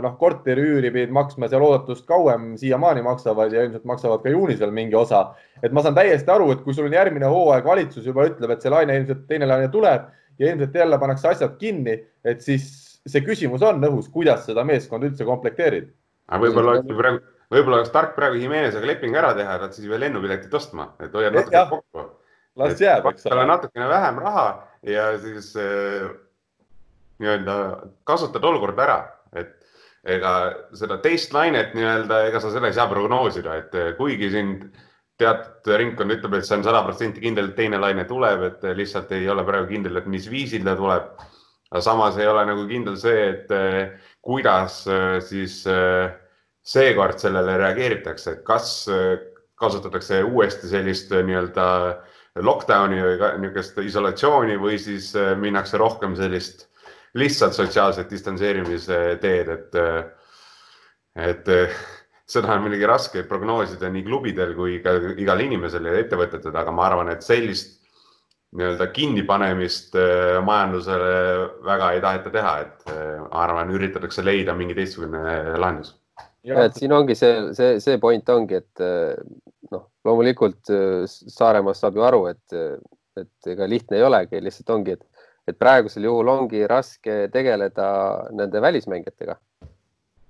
noh, korteriüüri pidid maksma seal oodatust kauem, siiamaani maksavad ja ilmselt maksavad ka juunis veel mingi osa. et ma saan täiesti aru, et kui sul on järgmine hooaeg, valitsus juba ütleb, et see laine ilmselt, teine laine tuleb ja ilmselt jälle pannakse asjad kinni, et siis see küsimus on õhus, kuidas seda meeskonda üldse komplekteerida. Aga võib-olla oleks praegu, võib-olla oleks tark praegu Jimenezega leping ära teha, et siis ei pea lennupiletit ostma, et hoiad natuke kokku. las jääb, eks ole. natukene vähem raha ja siis äh, nii-öelda kasutad olukorda ära, et ega seda teist lainet nii-öelda, ega sa seda ei saa prognoosida, et kuigi sind teatud ringkond ütleb, et see on sada protsenti kindel, et teine laine tuleb, et lihtsalt ei ole praegu kindel, et mis viisil ta tuleb. aga samas ei ole nagu kindel see, et kuidas siis seekord sellele reageeritakse, et kas kasutatakse uuesti sellist nii-öelda lockdown'i või niisugust isolatsiooni või siis minnakse rohkem sellist lihtsalt sotsiaalset distantseerimise teed, et, et seda on muidugi raske prognoosida nii klubidel kui ka igal inimesel ja ettevõtetel, aga ma arvan, et sellist nii-öelda kinnipanemist äh, majandusele väga ei taheta teha, et äh, ma arvan, üritatakse leida mingi teistsugune lahendus et siin ongi see, see, see point ongi, et noh, loomulikult Saaremaast saab ju aru, et, et ega lihtne ei olegi, lihtsalt ongi, et, et praegusel juhul ongi raske tegeleda nende välismängijatega.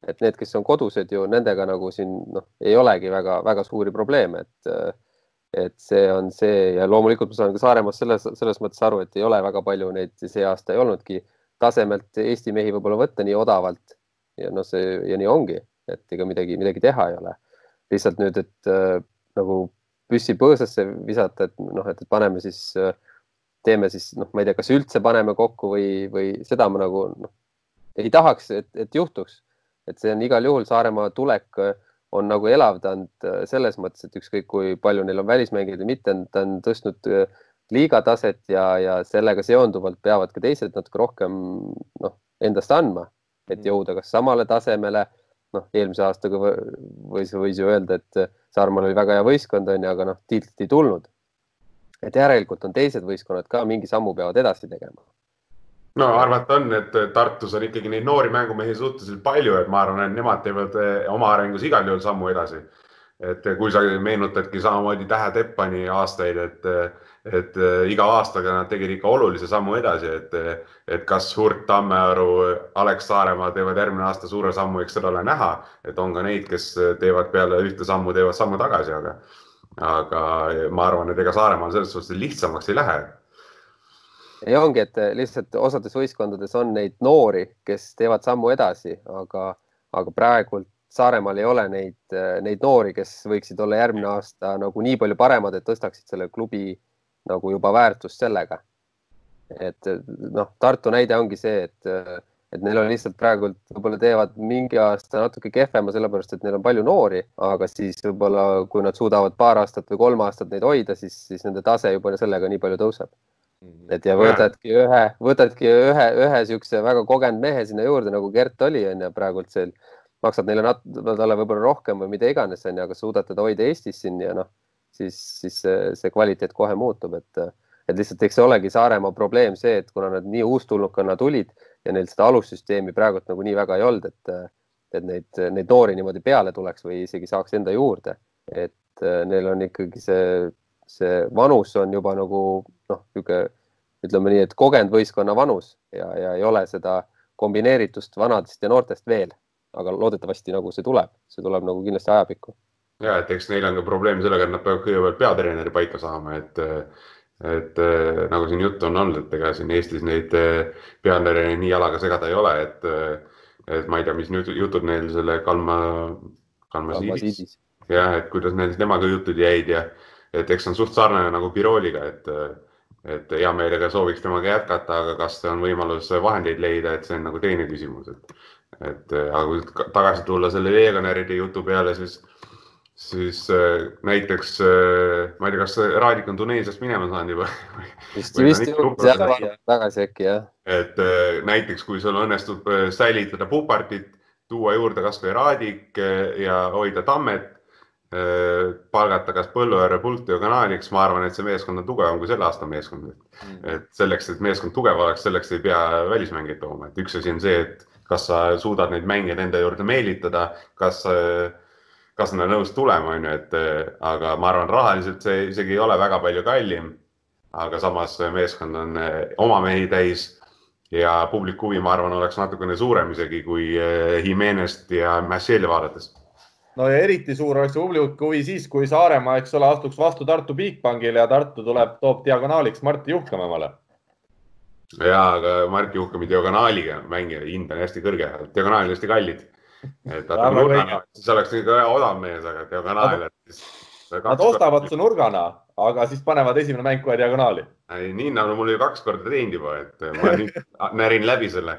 et need, kes on kodused ju nendega nagu siin noh, ei olegi väga-väga suuri probleeme, et et see on see ja loomulikult ma saan ka Saaremaast selles, selles mõttes aru, et ei ole väga palju neid see aasta ei olnudki tasemelt Eesti mehi võib-olla võtta nii odavalt ja noh, see ja nii ongi, et ega midagi, midagi teha ei ole. lihtsalt nüüd, et äh, nagu püssi põõsasse visata, et noh, et, et paneme siis äh,, teeme siis noh, ma ei tea, kas üldse paneme kokku või, või seda ma nagu noh, ei tahaks, et, et juhtuks. et see on igal juhul Saaremaa tulek äh, on nagu elavdanud äh, selles mõttes, et ükskõik kui palju neil on välismängijaid või mitte, ta on tõstnud liiga taset ja, ja sellega seonduvalt peavad ka teised natuke rohkem noh, endast andma, et mm. jõuda kas samale tasemele. Noh, eelmise aastaga võis, võis ju öelda, et Saaremaal oli väga hea võistkond, onju, aga noh, tiitlit ei tulnud. et järelikult on teised võistkonnad ka mingi sammu peavad edasi tegema no arvata on, et Tartus on ikkagi neid noori mängumehi suhteliselt palju, et ma arvan, et nemad teevad eh, oma arengus igal juhul sammu edasi. et kui sa meenutadki samamoodi Tähe Teppani aastaid, et, et eh, iga aastaga nad tegid ikka olulise sammu edasi, et, et kas Hurt, Tammearu, Alex Saaremaa teevad järgmine aasta suure sammu, eks seda ole näha, et on ka neid, kes teevad peale ühte sammu, teevad sammu tagasi, aga, aga ma arvan, et ega Saaremaal selles suhtes lihtsamaks ei lähe. Ja ongi, et lihtsalt osades võistkondades on neid noori, kes teevad sammu edasi, aga, aga praegult Saaremaal ei ole neid, neid noori, kes võiksid olla järgmine aasta nagu nii palju paremad, et tõstaksid selle klubi nagu juba väärtust sellega. et noh, Tartu näide ongi see, et, et neil on lihtsalt praegult võib-olla teevad mingi aasta natuke kehvema, sellepärast et neil on palju noori, aga siis võib-olla kui nad suudavad paar aastat või kolm aastat neid hoida, siis, siis nende tase juba sellega nii palju tõuseb Mhm. et ja võtadki ühe, võtadki ühe, ühe niisuguse väga kogenud mehe sinna juurde nagu Gert oli, on ju, praegult seal maksad neile nat-, talle võib-olla rohkem või mida iganes, on ju, aga suudad teda hoida Eestis siin ja noh, siis, siis see, see kvaliteet kohe muutub, et, et lihtsalt eks see olegi Saaremaa probleem see, et kuna nad nii uustulnukana tulid ja neil seda alussüsteemi praegult nagu nii väga ei olnud, et, et neid, neid noori niimoodi peale tuleks või isegi saaks enda juurde, et neil on ikkagi see see vanus on juba nagu noh, niisugune ütleme nii, et kogenud võistkonna vanus ja, ja ei ole seda kombineeritust vanadest ja noortest veel, aga loodetavasti nagu see tuleb, see tuleb nagu kindlasti ajapikku. Ja et eks neil on ka probleem sellega, et nad peavad kõigepealt peatreeneri paika saama, et et nagu siin juttu on olnud, et ega siin Eestis neid peatreenereid nii jalaga segada ei ole, et et ma ei tea, mis nüüd jutud neil selle Kalma, Kalma Siidis, jah, et kuidas neil temaga jutud jäid ja et eks on suht sarnane nagu Birooliga, et, et hea meelega sooviks temaga jätkata, aga kas on võimalus vahendeid leida, et see on nagu teine küsimus, et, et aga kui tagasi tulla selle veganäride jutu peale, siis, siis äh, näiteks äh, ma ei tea, kas Raadik on Tuneesiast minema saanud juba? vist, vist jõudis tagasi äkki jah. et äh, näiteks, kui sul õnnestub säilitada Pupartit, tuua juurde kasvõi Raadik ja hoida Tammet Äh, palgata kas Põlluääre Pulti või Kanaaniks, ma arvan, et see meeskond on tugevam kui selle aasta meeskond mm.. et selleks, et meeskond tugev oleks, selleks ei pea välismängijaid tooma, et üks asi on see, et kas sa suudad neid mängijaid enda juurde meelitada, kas, kas nad on nõus tulema, on ju, et aga ma arvan, rahaliselt see isegi ei ole väga palju kallim. aga samas meeskond on eh, oma mehi täis ja publiku huvi, ma arvan, oleks natukene suurem isegi kui eh, Jimenez't ja Massieli vaadates no ja eriti suur oleks publiku huvi siis, kui Saaremaa, eks ole, astuks vastu Tartu Bigbankile ja Tartu tuleb, toob diagonaaliks Martti Juhkamemale. ja, aga Martti Juhkami diagonaaliga mängija hind on hästi kõrge, diagonaal on hästi kallid. Et vaata nurgana, siis oleks ikka odav mees, aga diagonaal. Nad ostavad su nurgana, aga siis panevad esimene mäng kohe diagonaali. nii nagu mul oli kaks korda teinud juba, et ma nüüd närin läbi selle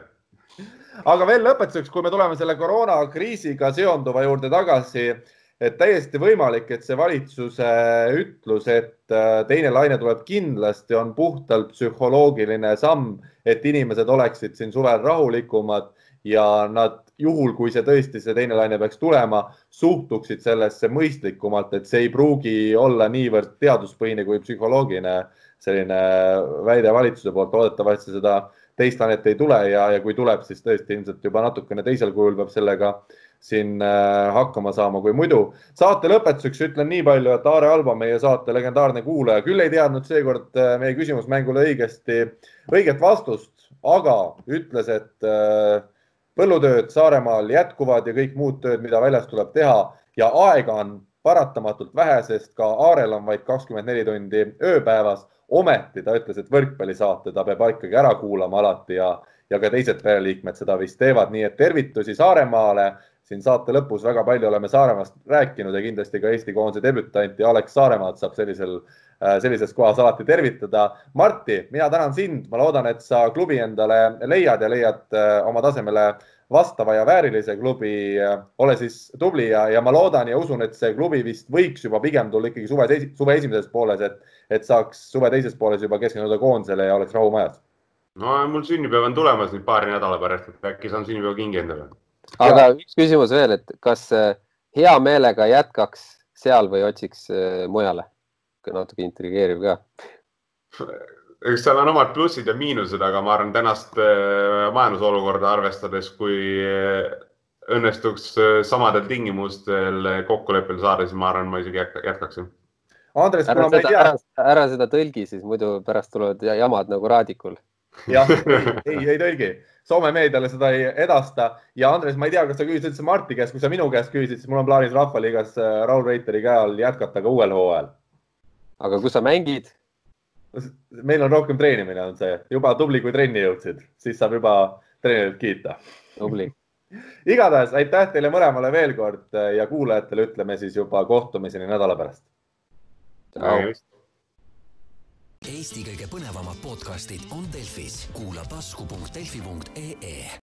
aga veel lõpetuseks, kui me tuleme selle koroonakriisiga seonduva juurde tagasi, et täiesti võimalik, et see valitsuse ütlus, et äh, teine laine tuleb kindlasti, on puhtalt psühholoogiline samm, et inimesed oleksid siin suvel rahulikumad ja nad juhul, kui see tõesti, see teine laine peaks tulema, suhtuksid sellesse mõistlikumalt, et see ei pruugi olla niivõrd teaduspõhine kui psühholoogiline selline väide valitsuse poolt. loodetavasti seda teist lainet ei tule ja, ja kui tuleb, siis tõesti ilmselt juba natukene teisel kujul peab sellega, siin hakkama saama kui muidu. saate lõpetuseks ütlen nii palju, et Aare Alba, meie saate legendaarne kuulaja, küll ei teadnud seekord meie küsimusmängule õigesti, õiget vastust, aga ütles, et põllutööd Saaremaal jätkuvad ja kõik muud tööd, mida väljas tuleb teha ja aega on paratamatult vähe, sest ka Aarel on vaid kakskümmend neli tundi ööpäevas. ometi ta ütles, et võrkpallisaate ta peab ikkagi ära kuulama alati ja, ja ka teised pereliikmed seda vist teevad, nii et tervitusi Saaremaale. siin saate lõpus väga palju oleme Saaremaast rääkinud ja kindlasti ka Eesti koondise debütanti Alex Saaremaad saab sellisel, äh, sellises kohas alati tervitada. Martti, mina tänan sind, ma loodan, et sa klubi endale leiad ja leiad äh, oma tasemele vastava ja väärilise klubi. ole siis tubli ja, ja ma loodan ja usun, et see klubi vist võiks juba pigem tulla ikkagi suve, suve esimeses pooles, et, et saaks suve teises pooles juba keskenduda koondisele ja oleks rahu majas. no mul sünnipäev on tulemas nüüd paari nädala pärast, et äkki saan sünnipäevakingi endale. aga ja. üks küsimus veel, et kas äh, hea meelega jätkaks seal või otsiks äh, mujale? natuke intrigeeriv ka eks seal on omad plussid ja miinused, aga ma arvan, tänast äh, majandusolukorda arvestades, kui äh, õnnestuks äh, samadel tingimustel kokkuleppele saada, siis ma arvan, ma isegi jätkaksin. Andres, kuna ma ei tea. ära, ära seda tõlgi, siis muidu pärast tulevad jamad nagu raadikul. jah, ei, ei tõlgi. Soome meediale seda ei edasta ja Andres, ma ei tea, kas sa küsisid üldse Marti käest, kui sa minu käest küsisid, siis mul on plaanis Rahvaliigas Raul Reiteri käe all jätkata ka uuel hooajal. Aga kus sa mängid? meil on rohkem treenimine, on see juba tubli, kui trenni jõudsid, siis saab juba treenerit kiita. tubli igatahes aitäh teile mõlemale veel kord ja kuulajatele ütleme siis juba kohtumiseni nädala pärast. Eesti kõige põnevamad podcastid on Delfis, kuula tasku.delfi.ee